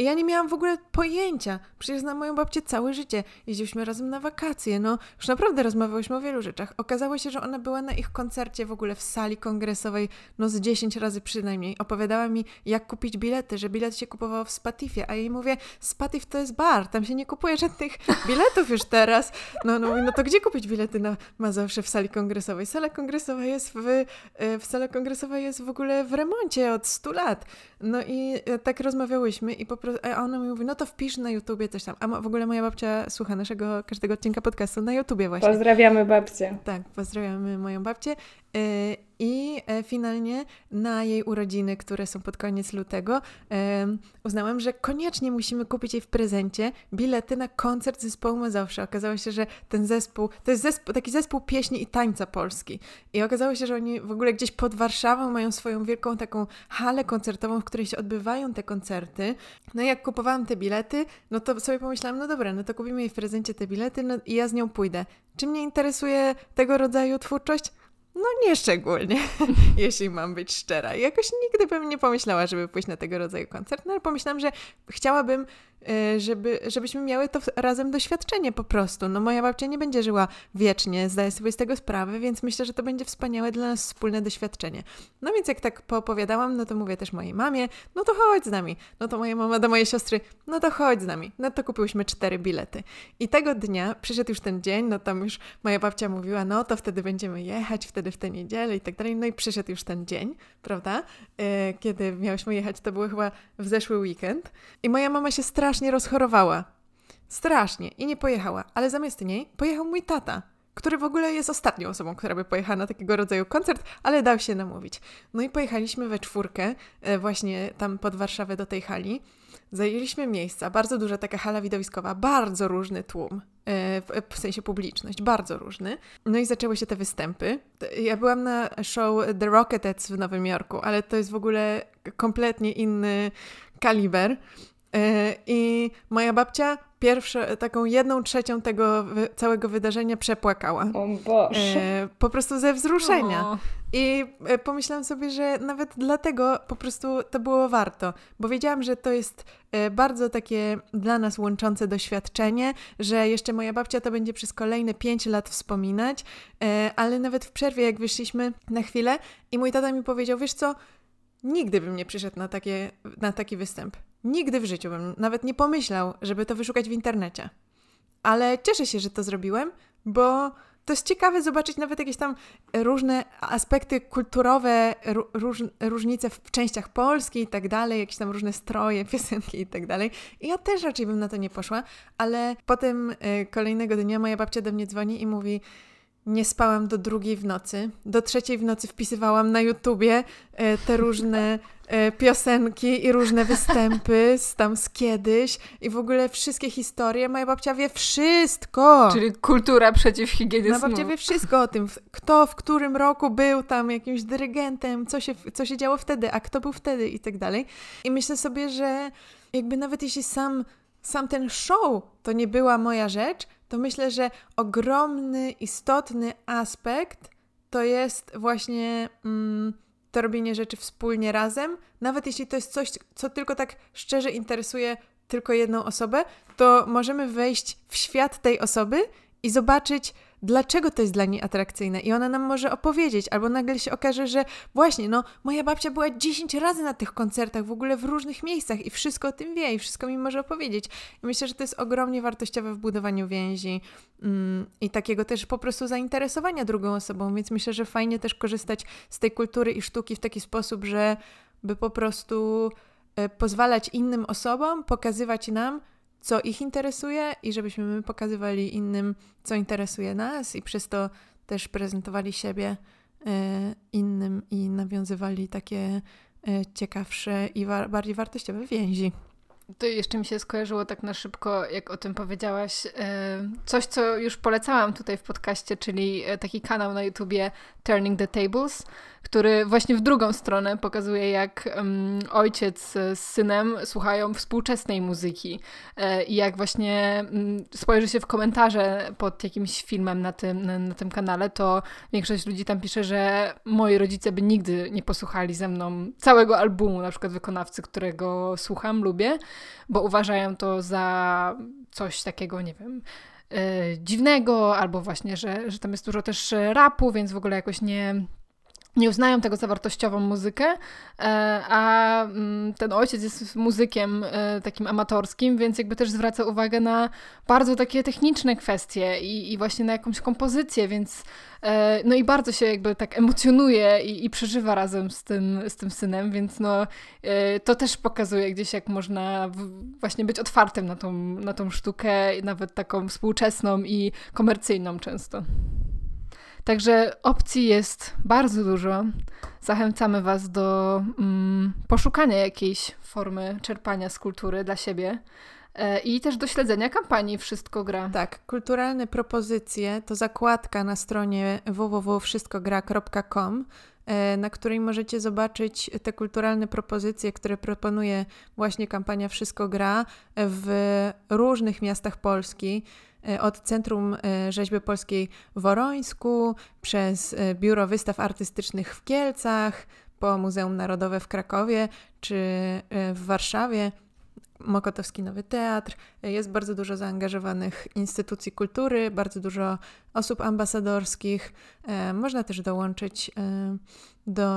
I ja nie miałam w ogóle pojęcia. Przecież znam moją babcię całe życie. Jeździliśmy razem na wakacje, no. Już naprawdę rozmawiałyśmy o wielu rzeczach. Okazało się, że ona była na ich koncercie w ogóle w sali kongresowej, no z 10 razy przynajmniej. Opowiadała mi, jak kupić bilety, że bilet się kupował w Spatifie, a jej mówię, Spatif to jest bar, tam się nie kupuje żadnych biletów już teraz. No, no, no to gdzie kupić bilety na Mazowsze w sali kongresowej? Sala kongresowa jest w, e, w sala kongresowa jest w ogóle w remoncie od 100 lat. No i e, tak rozmawiałyśmy i po prostu a ona mi mówi, no to wpisz na YouTubie coś tam. A w ogóle moja babcia słucha naszego każdego odcinka podcastu na YouTubie właśnie. Pozdrawiamy babcię. Tak, pozdrawiamy moją babcię. I e, finalnie na jej urodziny, które są pod koniec lutego, uznałam, że koniecznie musimy kupić jej w prezencie bilety na koncert zespołu Mazowsze. Okazało się, że ten zespół, to jest zespół, taki zespół pieśni i tańca polski. I okazało się, że oni w ogóle gdzieś pod Warszawą mają swoją wielką taką halę koncertową, w której się odbywają te koncerty. No i jak kupowałam te bilety, no to sobie pomyślałam, no dobra, no to kupimy jej w prezencie te bilety no i ja z nią pójdę. Czy mnie interesuje tego rodzaju twórczość? No nie szczególnie, jeśli mam być szczera. Jakoś nigdy bym nie pomyślała, żeby pójść na tego rodzaju koncert, no ale pomyślałam, że chciałabym żeby, żebyśmy miały to razem doświadczenie po prostu. No moja babcia nie będzie żyła wiecznie, zdaję sobie z tego sprawę, więc myślę, że to będzie wspaniałe dla nas wspólne doświadczenie. No więc jak tak poopowiadałam, no to mówię też mojej mamie, no to chodź z nami. No to moja mama do mojej siostry, no to chodź z nami. No to kupiłyśmy cztery bilety. I tego dnia przyszedł już ten dzień, no tam już moja babcia mówiła, no to wtedy będziemy jechać, wtedy w tę niedzielę i tak dalej. No i przyszedł już ten dzień, prawda? Yy, kiedy miałyśmy jechać, to było chyba w zeszły weekend. I moja mama się strasznie strasznie rozchorowała. Strasznie i nie pojechała, ale zamiast niej pojechał mój tata, który w ogóle jest ostatnią osobą, która by pojechała na takiego rodzaju koncert, ale dał się namówić. No i pojechaliśmy we czwórkę, e, właśnie tam pod Warszawę do tej hali. Zajęliśmy miejsca, bardzo duża taka hala widowiskowa, bardzo różny tłum, e, w sensie publiczność, bardzo różny. No i zaczęły się te występy. Ja byłam na show The Rockettes w Nowym Jorku, ale to jest w ogóle kompletnie inny kaliber. E, I moja babcia pierwszą, taką jedną trzecią tego całego wydarzenia przepłakała. O Boże. E, po prostu ze wzruszenia. O. I e, pomyślałam sobie, że nawet dlatego po prostu to było warto, bo wiedziałam, że to jest bardzo takie dla nas łączące doświadczenie, że jeszcze moja babcia to będzie przez kolejne pięć lat wspominać, ale nawet w przerwie, jak wyszliśmy na chwilę i mój tata mi powiedział, wiesz co, nigdy bym nie przyszedł na, takie, na taki występ. Nigdy w życiu bym nawet nie pomyślał, żeby to wyszukać w internecie. Ale cieszę się, że to zrobiłem, bo to jest ciekawe zobaczyć nawet jakieś tam różne aspekty kulturowe, róż, różnice w częściach Polski i tak dalej, jakieś tam różne stroje, piosenki i tak dalej. I ja też raczej bym na to nie poszła, ale potem y, kolejnego dnia moja babcia do mnie dzwoni i mówi: nie spałam do drugiej w nocy. Do trzeciej w nocy wpisywałam na YouTubie e, te różne piosenki i różne występy z tam z kiedyś i w ogóle wszystkie historie. Moja babcia wie wszystko. Czyli kultura przeciw higienie Moja babcia wie wszystko o tym, kto w którym roku był tam jakimś dyrygentem, co się, co się działo wtedy, a kto był wtedy i tak dalej. I myślę sobie, że jakby nawet jeśli sam, sam ten show to nie była moja rzecz, to myślę, że ogromny, istotny aspekt to jest właśnie mm, to robienie rzeczy wspólnie razem. Nawet jeśli to jest coś, co tylko tak szczerze interesuje tylko jedną osobę, to możemy wejść w świat tej osoby i zobaczyć, dlaczego to jest dla niej atrakcyjne i ona nam może opowiedzieć, albo nagle się okaże, że właśnie, no, moja babcia była 10 razy na tych koncertach, w ogóle w różnych miejscach i wszystko o tym wie i wszystko mi może opowiedzieć. I myślę, że to jest ogromnie wartościowe w budowaniu więzi mm, i takiego też po prostu zainteresowania drugą osobą, więc myślę, że fajnie też korzystać z tej kultury i sztuki w taki sposób, że by po prostu e, pozwalać innym osobom pokazywać nam, co ich interesuje i żebyśmy my pokazywali innym, co interesuje nas i przez to też prezentowali siebie e, innym i nawiązywali takie e, ciekawsze i bardziej wartościowe więzi. To jeszcze mi się skojarzyło tak na szybko, jak o tym powiedziałaś. E, coś, co już polecałam tutaj w podcaście, czyli e, taki kanał na YouTubie Turning the Tables, który właśnie w drugą stronę pokazuje, jak um, ojciec z synem słuchają współczesnej muzyki e, i jak właśnie um, spojrzy się w komentarze pod jakimś filmem na tym, na, tym kanale, to większość ludzi tam pisze, że moi rodzice by nigdy nie posłuchali ze mną całego albumu, na przykład wykonawcy, którego słucham, lubię, bo uważają to za coś takiego, nie wiem, e, dziwnego, albo właśnie, że, że tam jest dużo też rapu, więc w ogóle jakoś nie, nie uznają tego za wartościową muzykę, e, a mm, ten ojciec jest muzykiem e, takim amatorskim, więc jakby też zwraca uwagę na bardzo takie techniczne kwestie i, i właśnie na jakąś kompozycję, więc e, no i bardzo się jakby tak emocjonuje i, i przeżywa razem z tym, z tym synem, więc no to też pokazuje gdzieś jak można właśnie być otwartym na tą, na tą sztukę, nawet taką współczesną i komercyjną często. Także opcji jest bardzo dużo. Zachęcamy Was do mm, poszukania jakiejś formy czerpania z kultury dla siebie. E, I też do śledzenia kampanii Wszystko Gra. Tak, kulturalne propozycje to zakładka na stronie www.wszystkogra.com, e, na której możecie zobaczyć te kulturalne propozycje, które proponuje właśnie kampania Wszystko Gra w różnych miastach Polski. E, od Centrum e, Rzeźby Polskiej w Worońsku, przez e, Biuro Wystaw Artystycznych w Kielcach, po Muzeum Narodowe w Krakowie czy w Warszawie. Mokotowski Nowy Teatr. Jest bardzo dużo zaangażowanych instytucji kultury, bardzo dużo osób ambasadorskich. Można też dołączyć do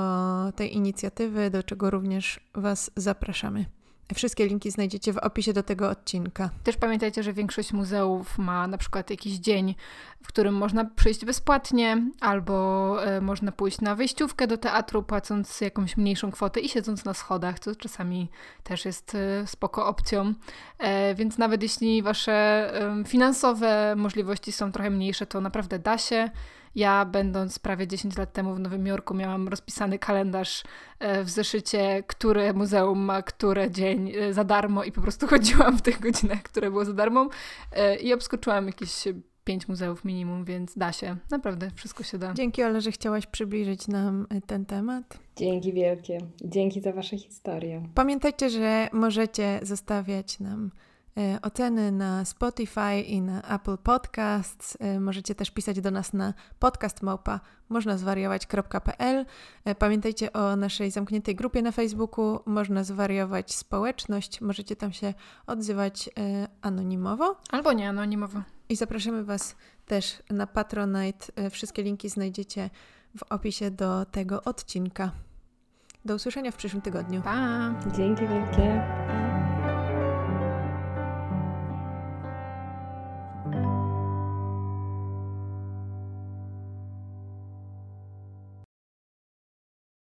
tej inicjatywy, do czego również Was zapraszamy. Wszystkie linki znajdziecie w opisie do tego odcinka. Też pamiętajcie, że większość muzeów ma na przykład jakiś dzień, w którym można przyjść bezpłatnie, albo e, można pójść na wejściówkę do teatru, płacąc jakąś mniejszą kwotę i siedząc na schodach, co czasami też jest e, spoko opcją. E, więc nawet jeśli wasze finansowe możliwości są trochę mniejsze, to naprawdę da się. Ja, będąc prawie 10 lat temu w Nowym Jorku, miałam rozpisany kalendarz e, w zeszycie, które muzeum ma które dzień e, za darmo i po prostu chodziłam w tych godzinach, które było za darmo e, i obskoczyłam jakieś pięć muzeów minimum, więc da się. Naprawdę, wszystko się da. Dzięki Ole, że chciałaś przybliżyć nam ten temat. Dzięki wielkie. Dzięki za Wasze historie. Pamiętajcie, że możecie zostawiać nam oceny na Spotify i na Apple Podcasts. E, możecie też pisać do nas na podcastmałpa można zwariować.pl. E, pamiętajcie o naszej zamkniętej grupie na Facebooku. Można zwariować społeczność. Możecie tam się odzywać anonimowo. Albo nie anonimowo. I zapraszamy Was też na Patronite. Wszystkie linki znajdziecie w opisie do tego odcinka. Do usłyszenia w przyszłym tygodniu. Pa! Dzięki wielkie.